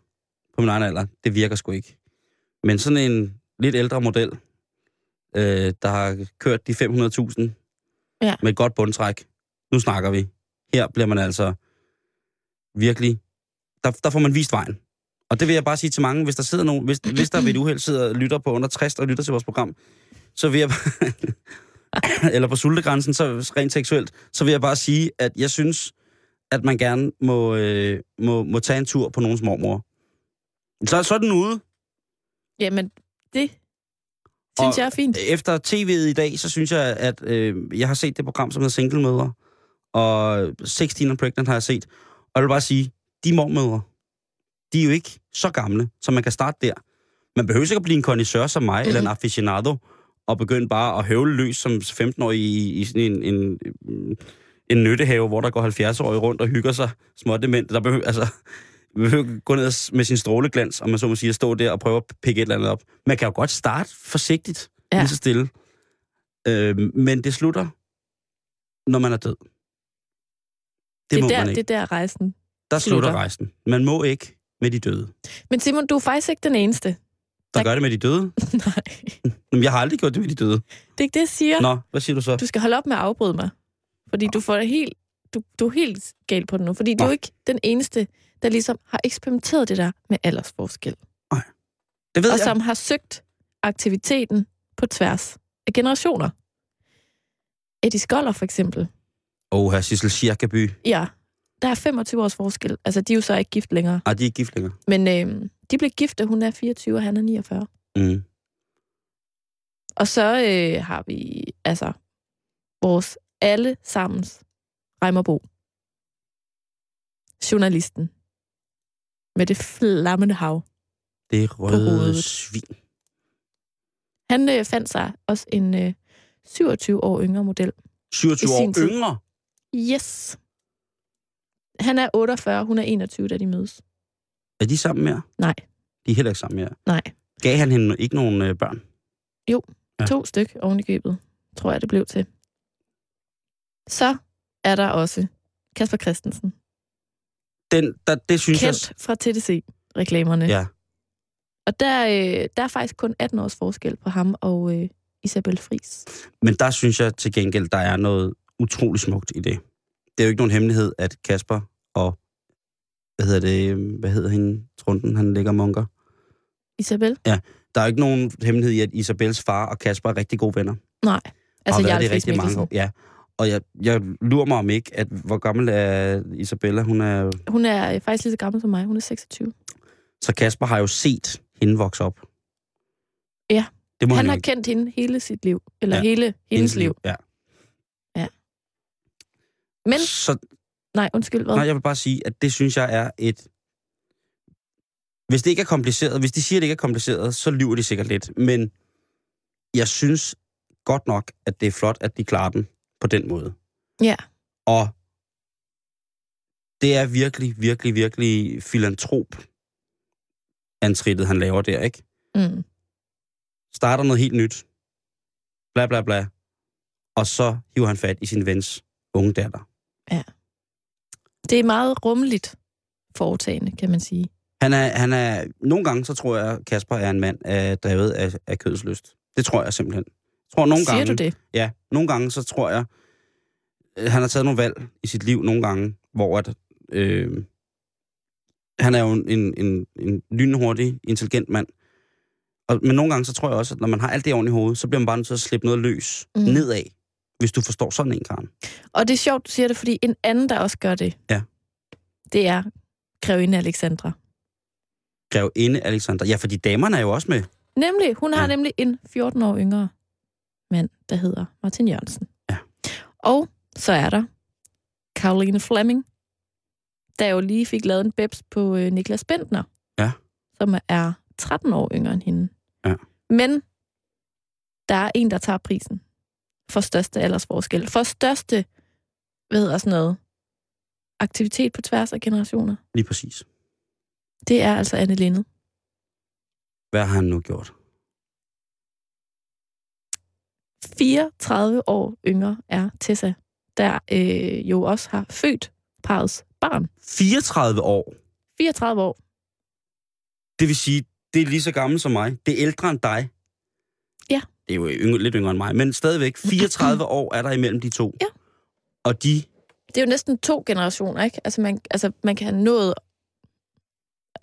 på min egen alder, det virker sgu ikke. Men sådan en lidt ældre model, øh, der har kørt de 500.000
Ja.
med et godt bundtræk. Nu snakker vi. Her bliver man altså virkelig... Der, der får man vist vejen. Og det vil jeg bare sige til mange, hvis der sidder nogen, hvis, hvis der ved et uheld sidder og lytter på under 60 og lytter til vores program, så vil jeg bare, eller på sultegrænsen, så rent seksuelt, så vil jeg bare sige, at jeg synes, at man gerne må, øh, må, må tage en tur på nogens mormor. Så, så er den ude.
Jamen, det synes
Og-
jeg er fint.
Efter tv'et i dag, så synes jeg, at øh, jeg har set det program, som hedder Single Mødre, og 16 and Pregnant har jeg set. Og jeg vil bare sige, de mormødre, de er jo ikke så gamle, så man kan starte der. Man behøver ikke at blive en connoisseur som mig, mm-hmm. eller en aficionado, og begynde bare at høvle løs som 15-årig i, i sådan en, en, en nyttehave, hvor der går 70-årige rundt og hygger sig smådement. Der behøver, altså, gå ned med sin stråleglans, om man så må sige, at stå der og prøve at pikke et eller andet op. Man kan jo godt starte forsigtigt,
Ja.
lige så stille. Øh, men det slutter, når man er død. Det,
Det,
må
er der,
man
det
ikke.
er der rejsen.
Der slutter
slutter.
rejsen. Man må ikke med de døde.
Men Simon, du er faktisk ikke den eneste.
Der
Der-
gør det med de døde. (laughs)
Nej, (laughs)
Men jeg har aldrig gjort det med de døde.
det er ikke det, jeg siger.
Nå, hvad siger du så?
Du skal holde op med at afbryde mig. Fordi du får det helt, du, du er helt galt på det nu. Fordi du
Nå.
er ikke den eneste, der ligesom har eksperimenteret det der med aldersforskel.
Det ved
og
jeg.
som har søgt aktiviteten på tværs af generationer. Eddie Skoller for eksempel.
Åh, her Sissel Schirkeby.
Ja, der er 25 års forskel. Altså, de er jo så ikke gift længere.
Ej, de er ikke gift længere.
Men øh, de blev gift, da hun er 24, og han er 49.
Mm.
Og så øh, har vi altså vores alle sammens Reimerbo. Journalisten. Med det flammende hav.
Det røde svin.
Han øh, fandt sig også en øh, 27 år yngre model.
27
I sin
år
tid.
yngre.
Yes. Han er 48, hun er 21, da de mødes.
Er de sammen mere?
Nej,
De er heller ikke sammen mere.
nej.
Gav han hende ikke nogen øh, børn? Ja.
Ja. To styk oven i købet, tror jeg, det blev til. Så er der også Kasper Christensen.
Den, der, det synes
Kendt fra TDC-reklamerne.
jeg... Ja.
Og der, øh, der er faktisk kun 18 års forskel på ham og øh, Isabel Fris.
Men der synes jeg til gengæld, der er noget utrolig smukt i det. Det er jo ikke nogen hemmelighed, at Kasper og... Hvad hedder det? øh, Hvad hedder hende? Trunden, han ligger munker.
Isabel?
Der er jo ikke nogen hemmelighed i, at Isabels far og Kasper er rigtig gode venner.
Nej. Altså,
og
jeg er
det rigtig mange år. Ja. Og jeg, jeg lurer mig om ikke, at hvor gammel er Isabella? Hun er...
Hun er øh, faktisk lige så gammel som mig. Hun er 26.
Så Kasper har jo set hende vokse op.
Ja.
Det må
Han
han,
har
ikke.
kendt hende hele sit liv. Eller
Ja.
hele hendes liv.
Ja.
Men,
Så,
nej, undskyld, hvad?
nej, jeg vil bare sige, at det synes jeg er et... Hvis det ikke er kompliceret, hvis de siger, at det ikke er kompliceret, så lyver de sikkert lidt. Men jeg synes godt nok, at det er flot, at de klarer den på den måde.
Ja.
Og det er virkelig, virkelig, virkelig filantrop antrittet, han laver der, ikke?
Mm.
Starter noget helt nyt. Bla, bla, bla. Og så hiver han fat i sin vens unge datter.
Det er meget rummeligt foretagende, kan man sige.
Han er, han er, nogle gange så tror jeg, Kasper er en mand af, drevet af, af kødslyst. Det tror jeg simpelthen. Jeg tror nogle
Siger
gange,
du det?
Ja, nogle gange så tror jeg, øh, han har taget nogle valg i sit liv nogle gange, hvor at, øh, han er jo en, en, en lynhurtig, intelligent mand. Og, men nogle gange så tror jeg også, at når man har alt det oven i hovedet, så bliver man bare nødt til at slippe noget løs
Mm.
nedad, hvis du forstår sådan en, Karen.
Og det er sjovt, du siger det, fordi en anden, der også gør det,
Ja.
det er grevinde Alexandra.
Grevinde Alexander. Ja, fordi damerne er jo også med.
Nemlig, hun har
Ja.
nemlig en 14 år yngre mand, der hedder Martin Jørgensen.
Ja.
Og så er der Caroline Fleming, der jo lige fik lavet en babs på øh, Niklas Bentner,
Ja.
som er 13 år yngre end hende.
Ja.
Men der er en, der tager prisen for største aldersforskel. For største, hvad hedder sådan noget, aktivitet på tværs af generationer.
Lige præcis.
Det er altså Anne Linde.
Hvad har han nu gjort?
34 år yngre er Tessa, der øh, jo også har født parets barn.
34 år.
34 år.
Det vil sige, det er lige så gammel som mig. Det er ældre end dig. det er jo yngre, lidt yngre end mig, men stadigvæk 34 år er der imellem de to.
Ja.
Og de,
Det er jo næsten to generationer, ikke? Altså, man, altså, man kan have nået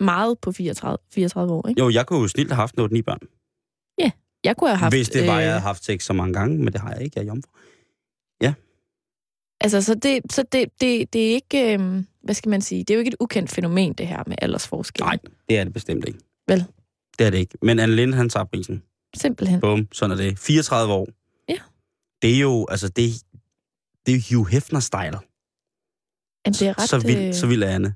meget på 34, 34 år, ikke?
jo, jeg kunne jo snilt have haft noget ni børn,
Jeg kunne have haft...
hvis det var,
øh,
jeg havde haft sex så mange gange, men det har jeg ikke, jeg er jomfru.
Altså, så det, så det, det, det er ikke... Øh, hvad skal man sige? Det er jo ikke et ukendt fænomen, det her med aldersforskel.
Nej, det er det bestemt ikke.
Vel?
Det er det ikke. Men Anne Lind, han tager prisen.
Simpelthen.
Bum, sådan er det. 34 år.
Ja.
Det er jo, altså, det, det er jo Hugh Hefner-style.
Jamen, det er ret...
så, vild,
øh,
så vild er Anne.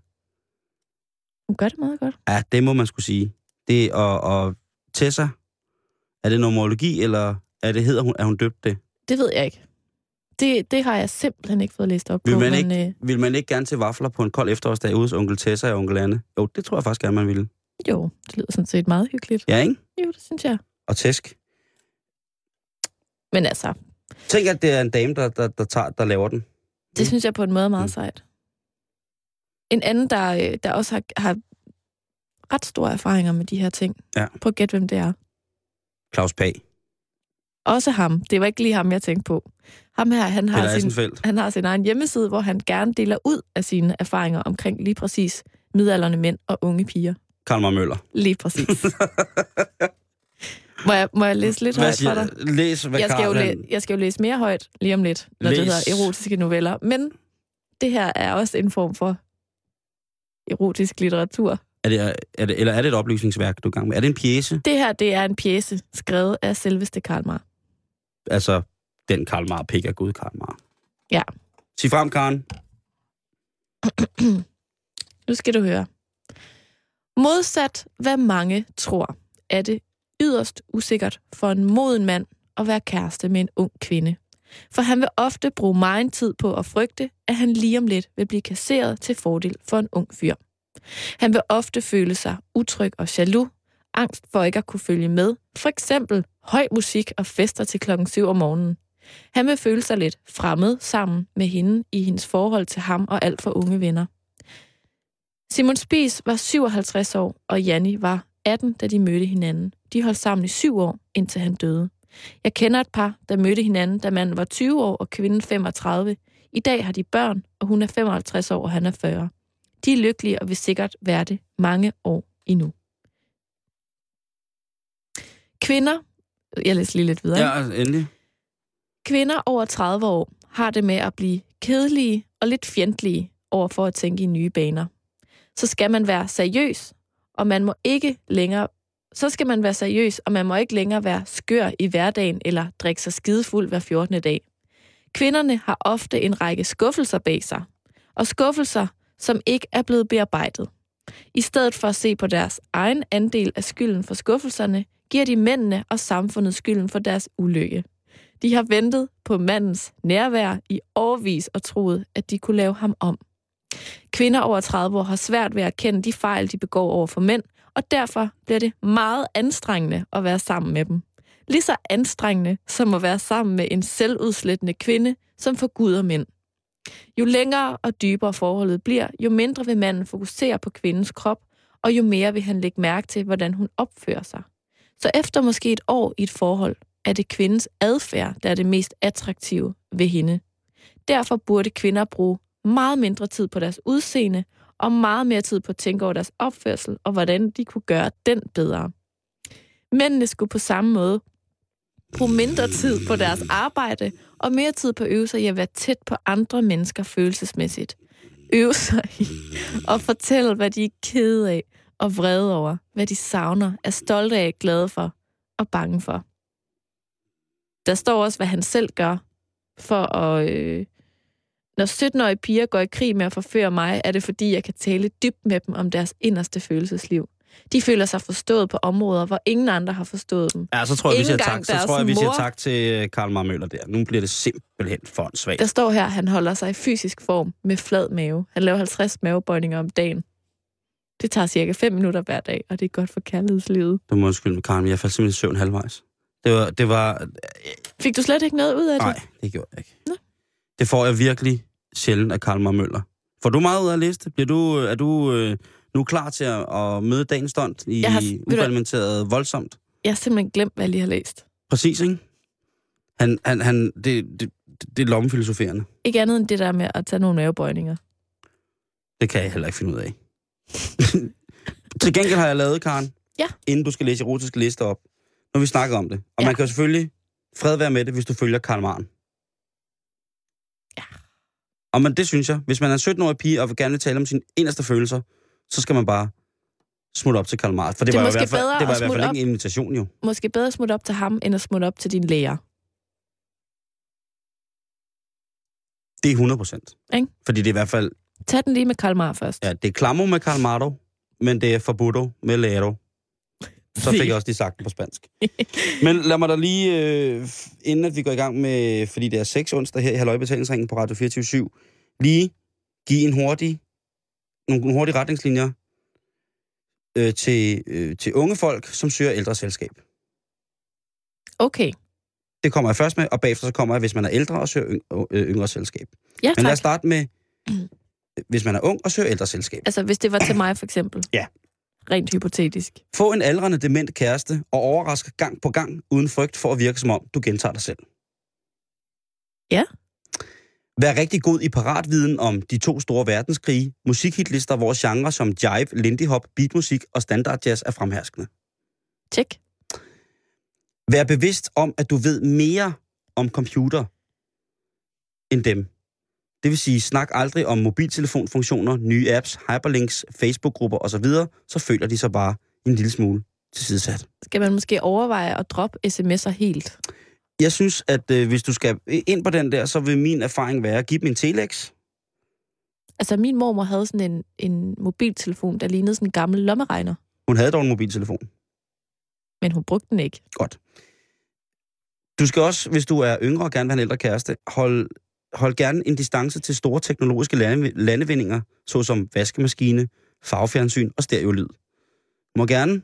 Hun gør det meget godt.
Ja, det må man skulle sige. Det og, og Tessa, er det nomologi, eller er det hedder hun, er hun døbt det?
Det ved jeg ikke. Det, det har jeg simpelthen ikke fået læst op
Vil
på.
man,
men,
ikke,
øh,
vil man ikke gerne til vafler på en kold efterårsdag ude hos onkel Tessa og onkel Anne? Jo, det tror jeg faktisk gerne, man ville.
jo, det lyder sådan set meget hyggeligt.
Ja, ikke?
Jo, det synes jeg.
Og tæsk.
Men altså,
Tænk, at det er en dame, der, der, der, tager, der laver den.
det synes jeg på en måde er meget
Mm.
sejt. En anden, der, øh, der også har, har ret store erfaringer med de her ting.
Ja.
Prøv at gætte, hvem det er.
Claus Pag.
Også ham. Det var ikke lige ham, jeg tænkte på. Ham her, han har, sin, han har sin egen hjemmeside, hvor han gerne deler ud af sine erfaringer omkring lige præcis midalderne mænd og unge piger.
Karl Møller.
Lige præcis. (laughs) må, jeg, må jeg læse lidt
Hvad
højt for dig?
læs, hvad
Jeg skal, jo læ- jeg skal jo læse mere højt lige om lidt, når
Læs.
det hedder erotiske noveller. Men det her er også en form for erotisk litteratur.
Er det, er det, eller er det et oplysningsværk, du er i gang med? Er det en pjæse?
Det her, det er en pjæse, skrevet af selveste Karl Marr.
Altså, den Karl Marr, pik af Gud Karl Marr.
Ja.
Sig frem, Karen. (clears throat)
Nu skal du høre. Modsat hvad mange tror, er det yderst usikkert for en moden mand at være kæreste med en ung kvinde. For han vil ofte bruge meget tid på at frygte, at han lige om lidt vil blive kasseret til fordel for en ung fyr. Han vil ofte føle sig utryg og jaloux, angst for ikke at kunne følge med, for eksempel høj musik og fester til klokken 7 om morgenen. Han vil føle sig lidt fremmed sammen med hende i hendes forhold til ham og alt for unge venner. Simon Spies var 57 år, og Janni var 18, da de mødte hinanden. De holdt sammen i syv år, indtil han døde. Jeg kender et par, der mødte hinanden, da manden var 20 år og kvinden 35. I dag har de børn, og hun er 55 år, og han er 40. De er lykkelige og vil sikkert være det mange år endnu. Kvinder, jeg læser lige lidt videre.
Ja, endelig.
Kvinder over 30 år har det med at blive kedelige og lidt fjendtlige over for at tænke i nye baner. Så skal man være seriøs, og man må ikke længere så skal man være seriøs, og man må ikke længere være skør i hverdagen eller drikke sig skidefuld hver 14. dag. Kvinderne har ofte en række skuffelser bag sig, og skuffelser, som ikke er blevet bearbejdet. I stedet for at se på deres egen andel af skylden for skuffelserne, giver de mændene og samfundet skylden for deres ulykke. De har ventet på mandens nærvær i årvis og troet, at de kunne lave ham om. Kvinder over 30 år har svært ved at kende de fejl, de begår over for mænd, og derfor bliver det meget anstrengende at være sammen med dem. Lige så anstrengende som at være sammen med en selvudslættende kvinde, som forguder mænd. Jo længere og dybere forholdet bliver, jo mindre vil manden fokusere på kvindens krop, og jo mere vil han lægge mærke til, hvordan hun opfører sig. Så efter måske et år i et forhold, er det kvindens adfærd, der er det mest attraktive ved hende. Derfor burde kvinder bruge meget mindre tid på deres udseende, og meget mere tid på at tænke over deres opførsel, og hvordan de kunne gøre den bedre. Mændene skulle på samme måde bruge mindre tid på deres arbejde, og mere tid på at øve sig i at være tæt på andre mennesker følelsesmæssigt. Øve sig i at fortælle, hvad de er kede af og vrede over, hvad de savner, er stolte af, glade for og bange for. Der står også, hvad han selv gør for at... Øh, når 17-årige piger går i krig med at forføre mig, er det fordi, jeg kan tale dybt med dem om deres inderste følelsesliv. De føler sig forstået på områder, hvor ingen andre har forstået dem.
Ja, så tror jeg, vi siger tak. Så tror jeg, vi siger
mor.
tak til øh, Karl Marr Møller der. Nu bliver det simpelthen for en svag.
Der står her, at han holder sig i fysisk form med flad mave. Han laver 50 mavebøjninger om dagen. Det tager cirka 5 minutter hver dag, og det er godt for kærlighedslivet.
Du må undskylde Karen, men jeg faldt simpelthen i søvn halvvejs. Det var, det var...
Fik du slet ikke noget ud af det?
Nej, det gjorde jeg ikke.
Nå.
Det får jeg virkelig sjældent af Karl Marr Møller. Får du meget ud af at læse det? Bliver du, er du øh, nu klar til at, at møde dagens stund i
Jeg har- du
uparlamenteret voldsomt?
Jeg har simpelthen glemt, hvad jeg lige har læst.
Præcis, ikke? Han, han, han, det, det, det er lommefilosoferende.
Ikke andet end det der med at tage nogle mavebøjninger.
Det kan jeg heller ikke finde ud af. (laughs) Til gengæld har jeg lavet, Karen,
Ja.
inden du skal læse erotiske lister op, når vi snakker om det. Og
Ja.
man kan jo selvfølgelig fred være med det, hvis du følger Karl Maren.
Ja.
Og men det synes jeg. Hvis man er en 17-årig pige og vil gerne tale om sine eneste følelser, så skal man bare smutte op til Karl Maren. For det,
Det
var, i hvert fald, det var i hvert fald ikke en invitation jo.
Måske bedre at smutte op til ham, end at smutte op til din læger.
Det er 100 procent. Fordi det er i hvert fald,
Tag den lige med Karl Marr først.
ja, det er klamo med Karl Marto, men det er forbudt med Lero. Så fik jeg også lige sagt den på spansk. (laughs) Men lad mig da lige, øh, inden at vi går i gang med, fordi det er 6 onsdag her i Halløjbetalingsringen på Radio 24 lige give en hurtig, nogle hurtige retningslinjer øh, til, øh, til unge folk, som søger ældreselskab.
Okay.
Det kommer jeg først med, og bagefter så kommer jeg, hvis man er ældre og søger yng- øh, yngre selskab.
Ja,
Men lad os
tak.
starte med, hvis man er ung og søger ældreselskab.
Altså, hvis det var til mig, for eksempel.
Ja.
Rent hypotetisk.
Få en aldrende dement kæreste og overraske gang på gang, uden frygt for at virke som om, du gentager dig selv.
Ja.
Vær rigtig god i paratviden om de to store verdenskrige, musikhitlister, hvor genrer som jive, lindy hop, beatmusik og standardjazz er fremherskende.
Tjek.
Vær bevidst om, at du ved mere om computer end dem. Det vil sige, snak aldrig om mobiltelefonfunktioner, nye apps, hyperlinks, Facebook-grupper osv., så føler de sig bare en lille smule tilsidesat.
Skal man måske overveje at droppe sms'er helt?
Jeg synes, at øh, hvis du skal ind på den der, så vil min erfaring være at give dem en telex.
Altså, min mormor havde sådan en, en mobiltelefon, der lignede sådan en gammel lommeregner.
Hun havde dog en mobiltelefon.
Men hun brugte den ikke.
Godt. Du skal også, hvis du er yngre og gerne vil have en ældre kæreste, hold, hold gerne en distance til store teknologiske lande, landevindinger, såsom vaskemaskine, farvefjernsyn og stereolyd. Du må gerne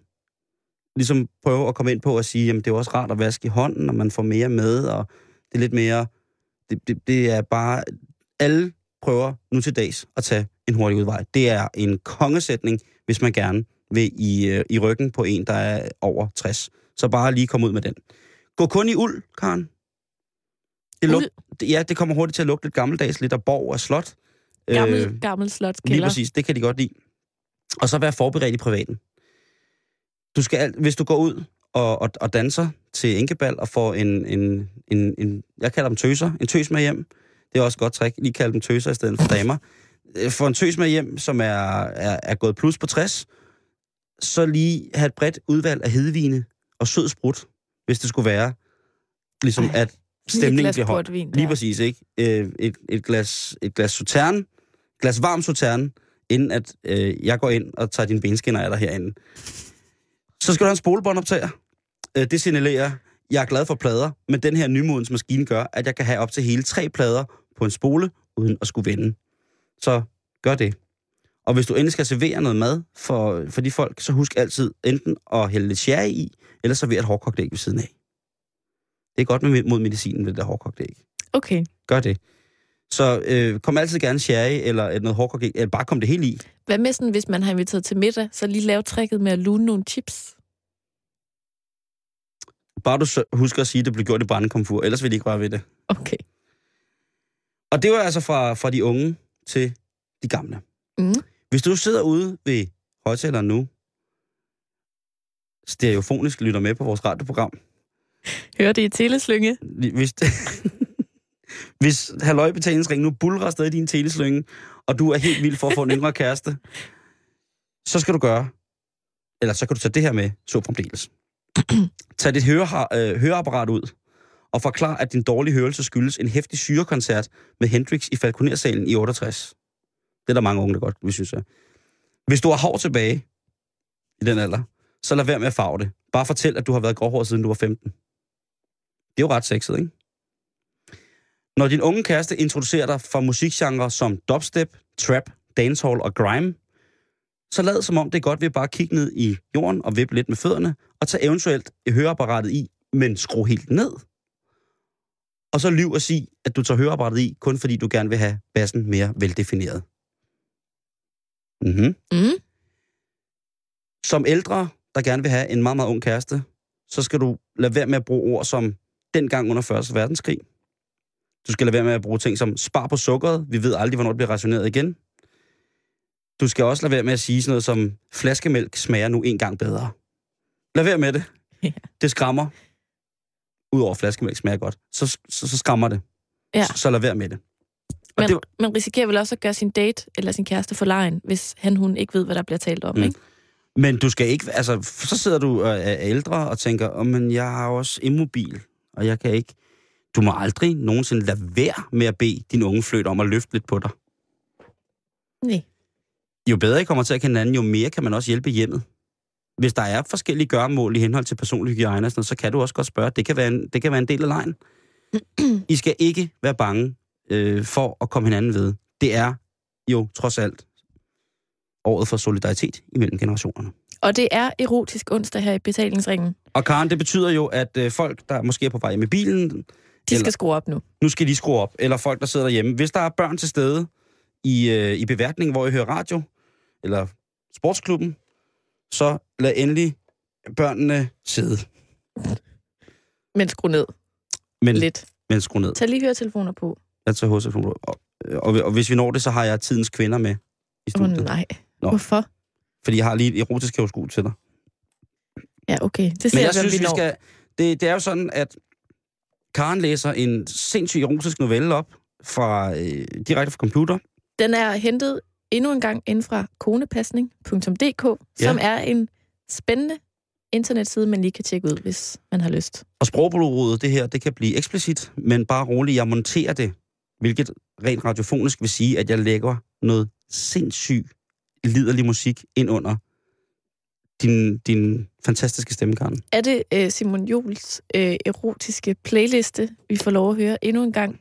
ligesom prøve at komme ind på at sige, at det er også rart at vaske i hånden, og man får mere med, og det er lidt mere... Det, det, det er bare... Alle prøver nu til dags at tage en hurtig udvej. Det er en kongesætning, hvis man gerne vil i, øh, i ryggen på en, der er over 60. Så bare lige komme ud med den. Gå kun i uld, Karen. Det luk, ja, det kommer hurtigt til at lugte lidt gammeldags, lidt af borg og slot.
Gammel,
Øh,
gammel
Lige
slotskælder.
præcis, det kan de godt lide. Og så være forberedt i privaten. Du skal, alt- hvis du går ud og, og, og danser til enkebal og får en, en, en, en, jeg kalder dem tøser, en tøs med hjem. Det er også et godt trick, lige kalde dem tøser i stedet for damer. Øh, Få en tøs med hjem, som er, er, er gået plus på 60, så lige have et bredt udvalg af hedvine og sød sprut, hvis det skulle være, ligesom
Ej,
at stemningen bliver holdt.
portvin,
Lige præcis, ikke? Øh, et, et, glas, et glas sauterne, glas varm sauterne, inden at øh, jeg går ind og tager dine benskinner af dig herinde. Så skal du have en spolebåndoptager. Øh, det signalerer, jeg er glad for plader, men den her nymodens maskine gør, at jeg kan have op til hele tre plader på en spole, uden at skulle vende. Så gør det. Og hvis du endelig skal servere noget mad for, for de folk, så husk altid enten at hælde lidt sherry i, eller servere et hårdkogt æg ved siden af. Det er godt med, mod medicinen det der hårdkogt æg.
Okay.
Gør det. Så øh, kom altid gerne sherry eller et noget hårdkogt æg, eller bare kom det helt i.
Hvad med sådan, hvis man har inviteret til middag, så lige lave tricket med at lune nogle chips?
Bare du husker at sige, at det blev gjort i brændekomfur, ellers vil de ikke bare ved det.
Okay.
Og det var altså fra, fra de unge til de gamle.
Mm.
Hvis du sidder ude ved højtaleren nu, stereofonisk lytter med på vores radioprogram,
Hør det i teleslynge.
hvis, (laughs) hvis halvøjbetalingsring nu bulrer i din teleslynge, og du er helt vild for at få en yngre kæreste, så skal du gøre, eller så kan du tage det her med, så fremdeles. (clears throat) Tag dit høre, øh, høreapparat ud, og forklar, at din dårlige hørelse skyldes en hæftig syrekoncert med Hendrix i Falconersalen i 68. Det er der mange unge, der godt vil synes. jeg. Hvis du har hår tilbage i den alder, så lad være med at farve det. Bare fortæl, at du har været gråhåret siden du var 15. Det er jo ret sexet, ikke? Når din unge kæreste introducerer dig for musikgenre som dubstep, trap, dancehall og grime, så lad som om det er godt ved bare at kigge ned i jorden og vippe lidt med fødderne, og tage eventuelt høreapparatet i, men skru helt ned. Og så lyv og sig, at du tager høreapparatet i, kun fordi du gerne vil have bassen mere veldefineret. Mm-hmm.
Mm.
Som ældre, der gerne vil have en meget, meget ung kæreste, så skal du lade være med at bruge ord som dengang under 1. verdenskrig. Du skal lade være med at bruge ting som spar på sukkeret. Vi ved aldrig, hvornår det bliver rationeret igen. Du skal også lade være med at sige sådan noget som flaskemælk smager nu en gang bedre. Lad være med det.
Ja.
Det skræmmer. Udover flaskemælk smager godt. Så, så, så skræmmer det.
Ja.
Så, så lad være med det. Og
Men
det,
man risikerer vel også at gøre sin date eller sin kæreste for lejen, hvis han hun ikke ved, hvad der bliver talt om,
Mm.
ikke?
Men du skal ikke, altså, så sidder du og er ældre og tænker, oh, men jeg har også immobil, og jeg kan ikke... Du må aldrig nogensinde lade være med at bede din unge fløjt om at løfte lidt på dig.
Nej.
Jo bedre I kommer til at kende hinanden, jo mere kan man også hjælpe i hjemmet. Hvis der er forskellige gøremål i henhold til personlig hygiejne, sådan så kan du også godt spørge. Det kan være en, det kan være en del af lejen. (clears throat) I skal ikke være bange øh, for at komme hinanden ved. Det er jo trods alt året for solidaritet imellem generationerne.
Og det er erotisk onsdag her i betalingsringen.
Og Karen, det betyder jo, at øh, folk, der måske er på vej med bilen,
De
Eller-
skal skrue op nu.
nu skal de skrue op. Eller folk, der sidder derhjemme. Hvis der er børn til stede i, øh, i beværtningen, hvor I hører radio, eller sportsklubben, så lad endelig børnene sidde.
Men skru ned
Men,
lidt.
men skru ned.
Tag lige høretelefoner på.
Jeg tager hovedtelefonen på. Og, og, og, hvis vi når det, så har jeg tidens kvinder med i
Åh oh,
studiet.
nej.
Nå.
Hvorfor?
Fordi jeg har lige et erotisk horoskop til dig.
Ja, okay. Det ser
Men
jeg,
jeg synes,
vi
vi skal... Det, det er jo sådan, at Karen læser en sindssyg erotisk novelle op fra, øh, direkte fra computer.
Den er hentet endnu en gang ind fra konepasning.dk,
Ja.
som er en spændende internetside, man lige kan tjekke ud, hvis man har lyst.
Og sprogbruget, det her, det kan blive eksplicit, men bare roligt, jeg monterer det, hvilket rent radiofonisk vil sige, at jeg lægger noget sindssygt liderlig musik ind under din, din fantastiske stemme, Karen.
Er det øh, Simon Jules øh, erotiske playliste, vi får lov at høre endnu en gang?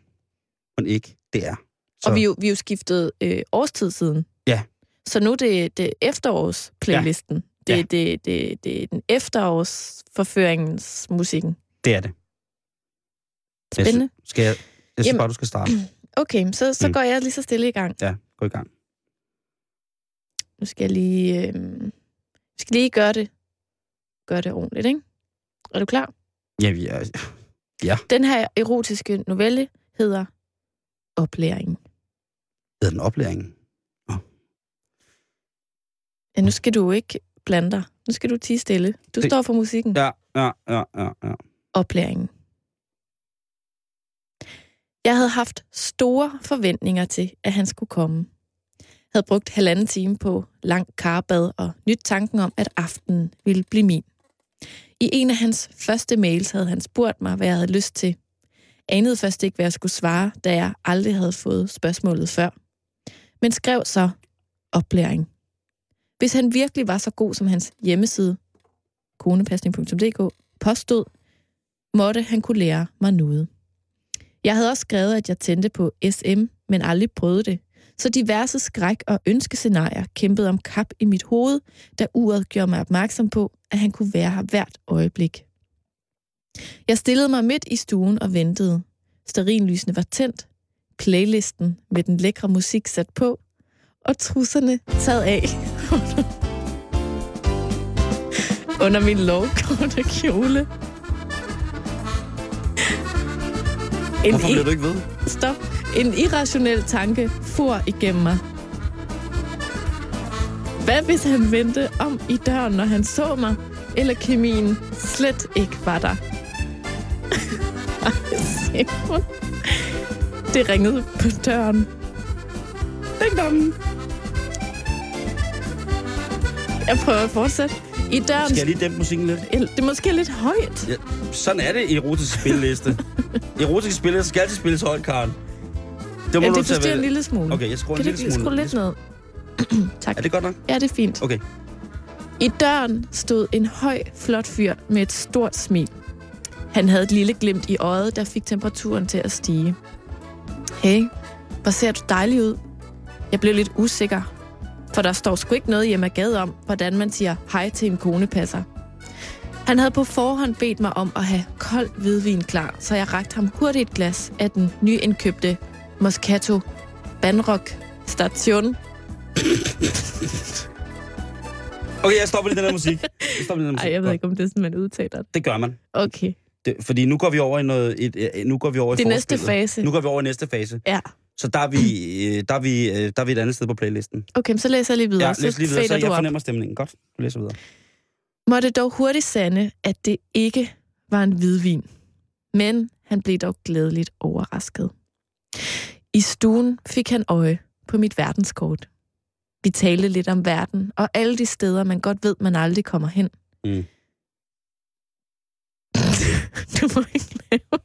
Men ikke, det er.
Så. Og vi er jo, vi er jo skiftet øh, årstid siden.
Ja.
Så nu er det, det efterårs-playlisten. Det,
Ja.
det, det, det, det er den efterårsforføringens musikken.
Det er det. Jeg
Spændende.
sy- Skal jeg, jeg synes
Jamen-
bare, du skal starte. (clears throat)
Okay, så, så
Mm.
går jeg lige så stille i gang.
Ja, gå i gang.
Nu skal jeg lige, øh, vi skal lige gøre det, gøre det ordentligt, ikke? Er du klar?
Ja, vi er, (laughs)
Den her erotiske novelle hedder Oplæring.
Hedder den oplæring.
Ja, nu skal du ikke blande dig. Nu skal du tige stille. Du
det...
står for musikken.
Ja, ja, ja, ja, ja.
Oplæringen. Jeg havde haft store forventninger til, at han skulle komme. Jeg havde brugt halvanden time på lang karbad og nyt tanken om, at aftenen ville blive min. I en af hans første mails havde han spurgt mig, hvad jeg havde lyst til. Anede først ikke, hvad jeg skulle svare, da jeg aldrig havde fået spørgsmålet før. Men skrev så oplæring. Hvis han virkelig var så god som hans hjemmeside, konepasning.dk, påstod, måtte han kunne lære mig noget. Jeg havde også skrevet, at jeg tændte på SM, men aldrig prøvede det. Så diverse skræk- og ønskescenarier kæmpede om kap i mit hoved, da uret gjorde mig opmærksom på, at han kunne være her hvert øjeblik. Jeg stillede mig midt i stuen og ventede. Sterinlysene var tændt, playlisten med den lækre musik sat på, og trusserne taget af (laughs) under min lovkorte kjole. En,
Hvorfor bliver du ikke ved?
Stop. En irrationel tanke for igennem mig. Hvad hvis han vendte om i døren, når han så mig, eller kemien slet ikke var der? (laughs) Ej. Det ringede på døren.
Ding dong.
Jeg prøver at fortsætte. I døren...
Skal jeg lige dæmpe musikken lidt?
Det er måske lidt højt.
Ja, sådan er det i erotisk spilleliste. (laughs) Erotiske spillelister skal altid spilles højt, Karen. Det må
Ja, det forstyrrer en lille smule.
Okay, jeg skruer
kan
en lille smule
skrue lidt ned? (clears throat) tak.
Er det godt nok?
Ja, det er fint.
Okay.
I døren stod en høj, flot fyr med et stort smil. Han havde et lille glimt i øjet, der fik temperaturen til at stige. Hey, hvor ser du dejlig ud. Jeg blev lidt usikker, for der står sgu ikke noget hjemme gade om, hvordan man siger hej til en konepasser. Han havde på forhånd bedt mig om at have kold hvidvin klar, så jeg rakte ham hurtigt et glas af den nyindkøbte Moscato Banrock Station.
Okay, jeg stopper lige den her musik. Nu stopper vi den (laughs) musik.
Ej, jeg ved ikke, om det er sådan, man udtaler det.
Det gør man.
Okay.
Det, fordi nu går vi over i noget... Et, et, nu går vi over i
Det næste fase.
Nu går vi over i næste fase.
Ja.
Så der er vi, øh, der er vi, øh, der er vi et andet sted på playlisten.
Okay, så læser jeg lige videre.
Ja, læs lige videre, så
du
jeg
op.
fornemmer stemningen. Godt, du læser videre.
Måtte dog hurtigt sande, at det ikke var en hvidvin. Men han blev dog glædeligt overrasket. I stuen fik han øje på mit verdenskort. Vi talte lidt om verden og alle de steder, man godt ved, man aldrig kommer hen.
Mm. (laughs)
du må ikke lave...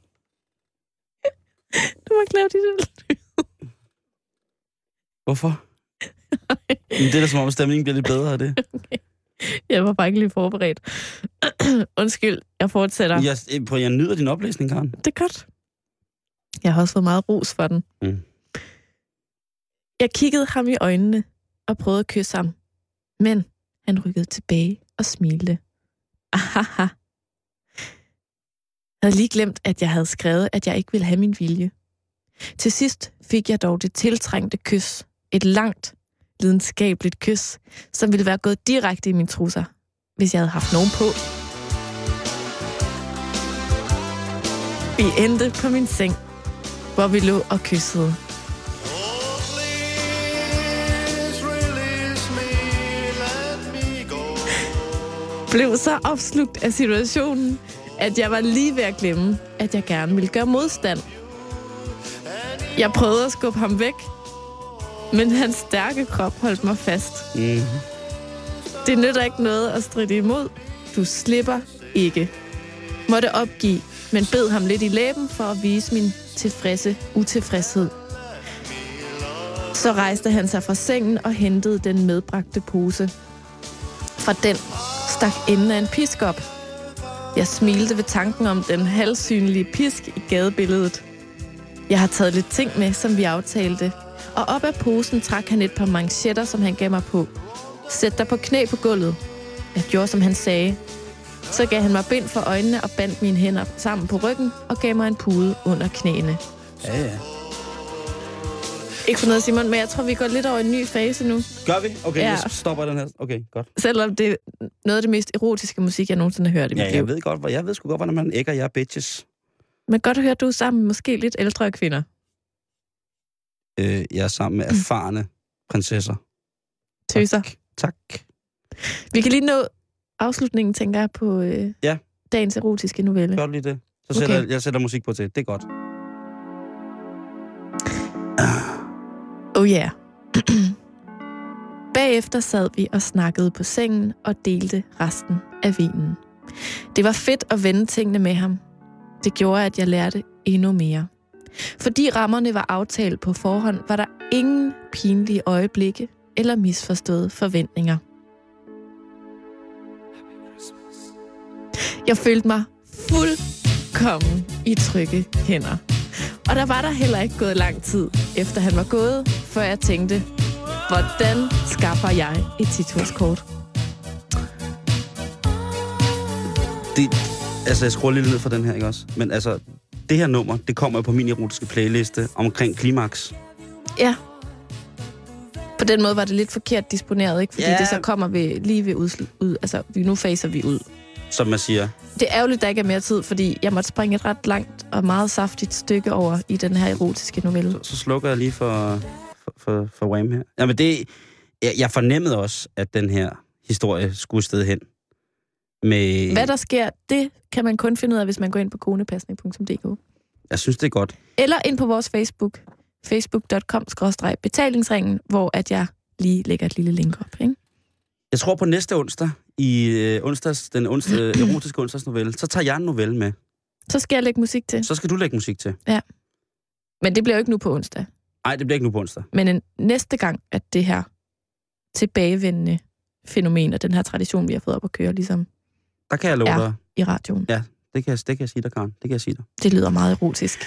Du må ikke lave de der
Hvorfor? Men det er da som om, stemningen bliver lidt bedre af det.
Jeg var bare ikke lige forberedt. (clears throat) Undskyld, jeg fortsætter.
Jeg, øh, prøv, jeg nyder din oplæsning, Karen.
Det er godt. Jeg har også fået meget ros for den.
Mm.
Jeg kiggede ham i øjnene og prøvede at kysse ham. Men han rykkede tilbage og smilte. Ahaha. Jeg havde lige glemt, at jeg havde skrevet, at jeg ikke ville have min vilje. Til sidst fik jeg dog det tiltrængte kys. Et langt, lidenskabeligt kys, som ville være gået direkte i mine trusser, hvis jeg havde haft nogen på. Vi endte på min seng, hvor vi lå og kyssede. Blev så opslugt af situationen, at jeg var lige ved at glemme, at jeg gerne ville gøre modstand. Jeg prøvede at skubbe ham væk, men hans stærke krop holdt mig fast.
Mm.
Det nytter ikke noget at stride imod. Du slipper ikke. Måtte opgive, men bed ham lidt i læben for at vise min tilfredse utilfredshed. Så rejste han sig fra sengen og hentede den medbragte pose. Fra den stak enden af en pisk op. Jeg smilte ved tanken om den halvsynlige pisk i gadebilledet. Jeg har taget lidt ting med, som vi aftalte. Og op af posen trak han et par manchetter, som han gav mig på. Sæt dig på knæ på gulvet. Jeg gjorde, som han sagde. Så gav han mig bind for øjnene og bandt mine hænder sammen på ryggen og gav mig en pude under knæene.
Ja, ja.
Ikke for noget, Simon, men jeg tror, vi går lidt over i en ny fase nu.
Gør vi? Okay,
Ja.
jeg stopper den her. Okay, godt.
Selvom det er noget af det mest erotiske musik, jeg nogensinde har hørt i mit
Ja,
liv.
jeg ved godt, hvor jeg ved sgu godt, hvordan man ægger jer bitches.
Men godt at høre, at du er sammen med måske lidt ældre kvinder.
Øh, jeg er sammen med erfarne prinsesser.
Tøser.
Tak. tak.
Vi kan lige nå afslutningen, tænker jeg, på øh,
Ja.
dagens erotiske novelle.
Gør lige det? Så
Okay.
sætter, jeg sætter musik på til. Det er godt.
Oh yeah. (clears throat) Bagefter sad vi og snakkede på sengen og delte resten af vinen. Det var fedt at vende tingene med ham. Det gjorde, at jeg lærte endnu mere. Fordi rammerne var aftalt på forhånd, var der ingen pinlige øjeblikke eller misforståede forventninger. Jeg følte mig fuldkommen i trygge hænder. Og der var der heller ikke gået lang tid, efter han var gået, før jeg tænkte, hvordan skaffer jeg et titurskort?
Det, altså, jeg skruer lidt ned for den her, ikke også? Men altså, det her nummer, det kommer jo på min erotiske playliste omkring klimaks.
Ja. På den måde var det lidt forkert disponeret, ikke? Fordi
Ja.
det så kommer vi lige ved udsl- ud. Altså, vi- nu faser vi ud.
Som man siger.
Det er ærgerligt, der ikke er mere tid, fordi jeg måtte springe et ret langt og meget saftigt stykke over i den her erotiske novelle.
Så, så slukker jeg lige for, for, for, for Wham her. Jamen det, jeg, jeg fornemmede også, at den her historie skulle sted hen. Med,
Hvad der sker, det kan man kun finde ud af, hvis man går ind på konepasning.dk.
Jeg synes, det er godt.
Eller ind på vores Facebook, facebook.com-betalingsringen, hvor at jeg lige lægger et lille link op. Ikke?
Jeg tror på næste onsdag, i øh, onsdags, den onsdag, (clears throat) erotiske onsdagsnovelle, så tager jeg en novelle med.
Så skal jeg lægge musik til.
Så skal du lægge musik til.
Men det bliver jo ikke nu på onsdag.
Nej, det bliver ikke nu på onsdag.
Men en, næste gang, at det her tilbagevendende fænomen og den her tradition, vi har fået op at køre, ligesom
Der kan jeg love
Ja.
dig.
i radioen.
Det kan, jeg, det kan jeg sige dig, Karen. Det kan jeg sige dig.
Det lyder meget erotisk.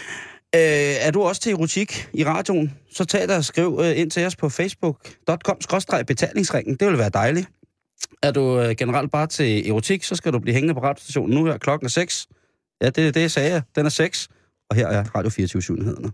Øh, er du også til erotik i radioen, så tag dig og skriv øh, ind til os på facebook.com-betalingsringen. Det vil være dejligt. Er du øh, generelt bare til erotik, så skal du blive hængende på radiostationen nu her klokken er 6. Ja, det er det, jeg sagde. Den er 6. Og her er Radio 24 nyhederne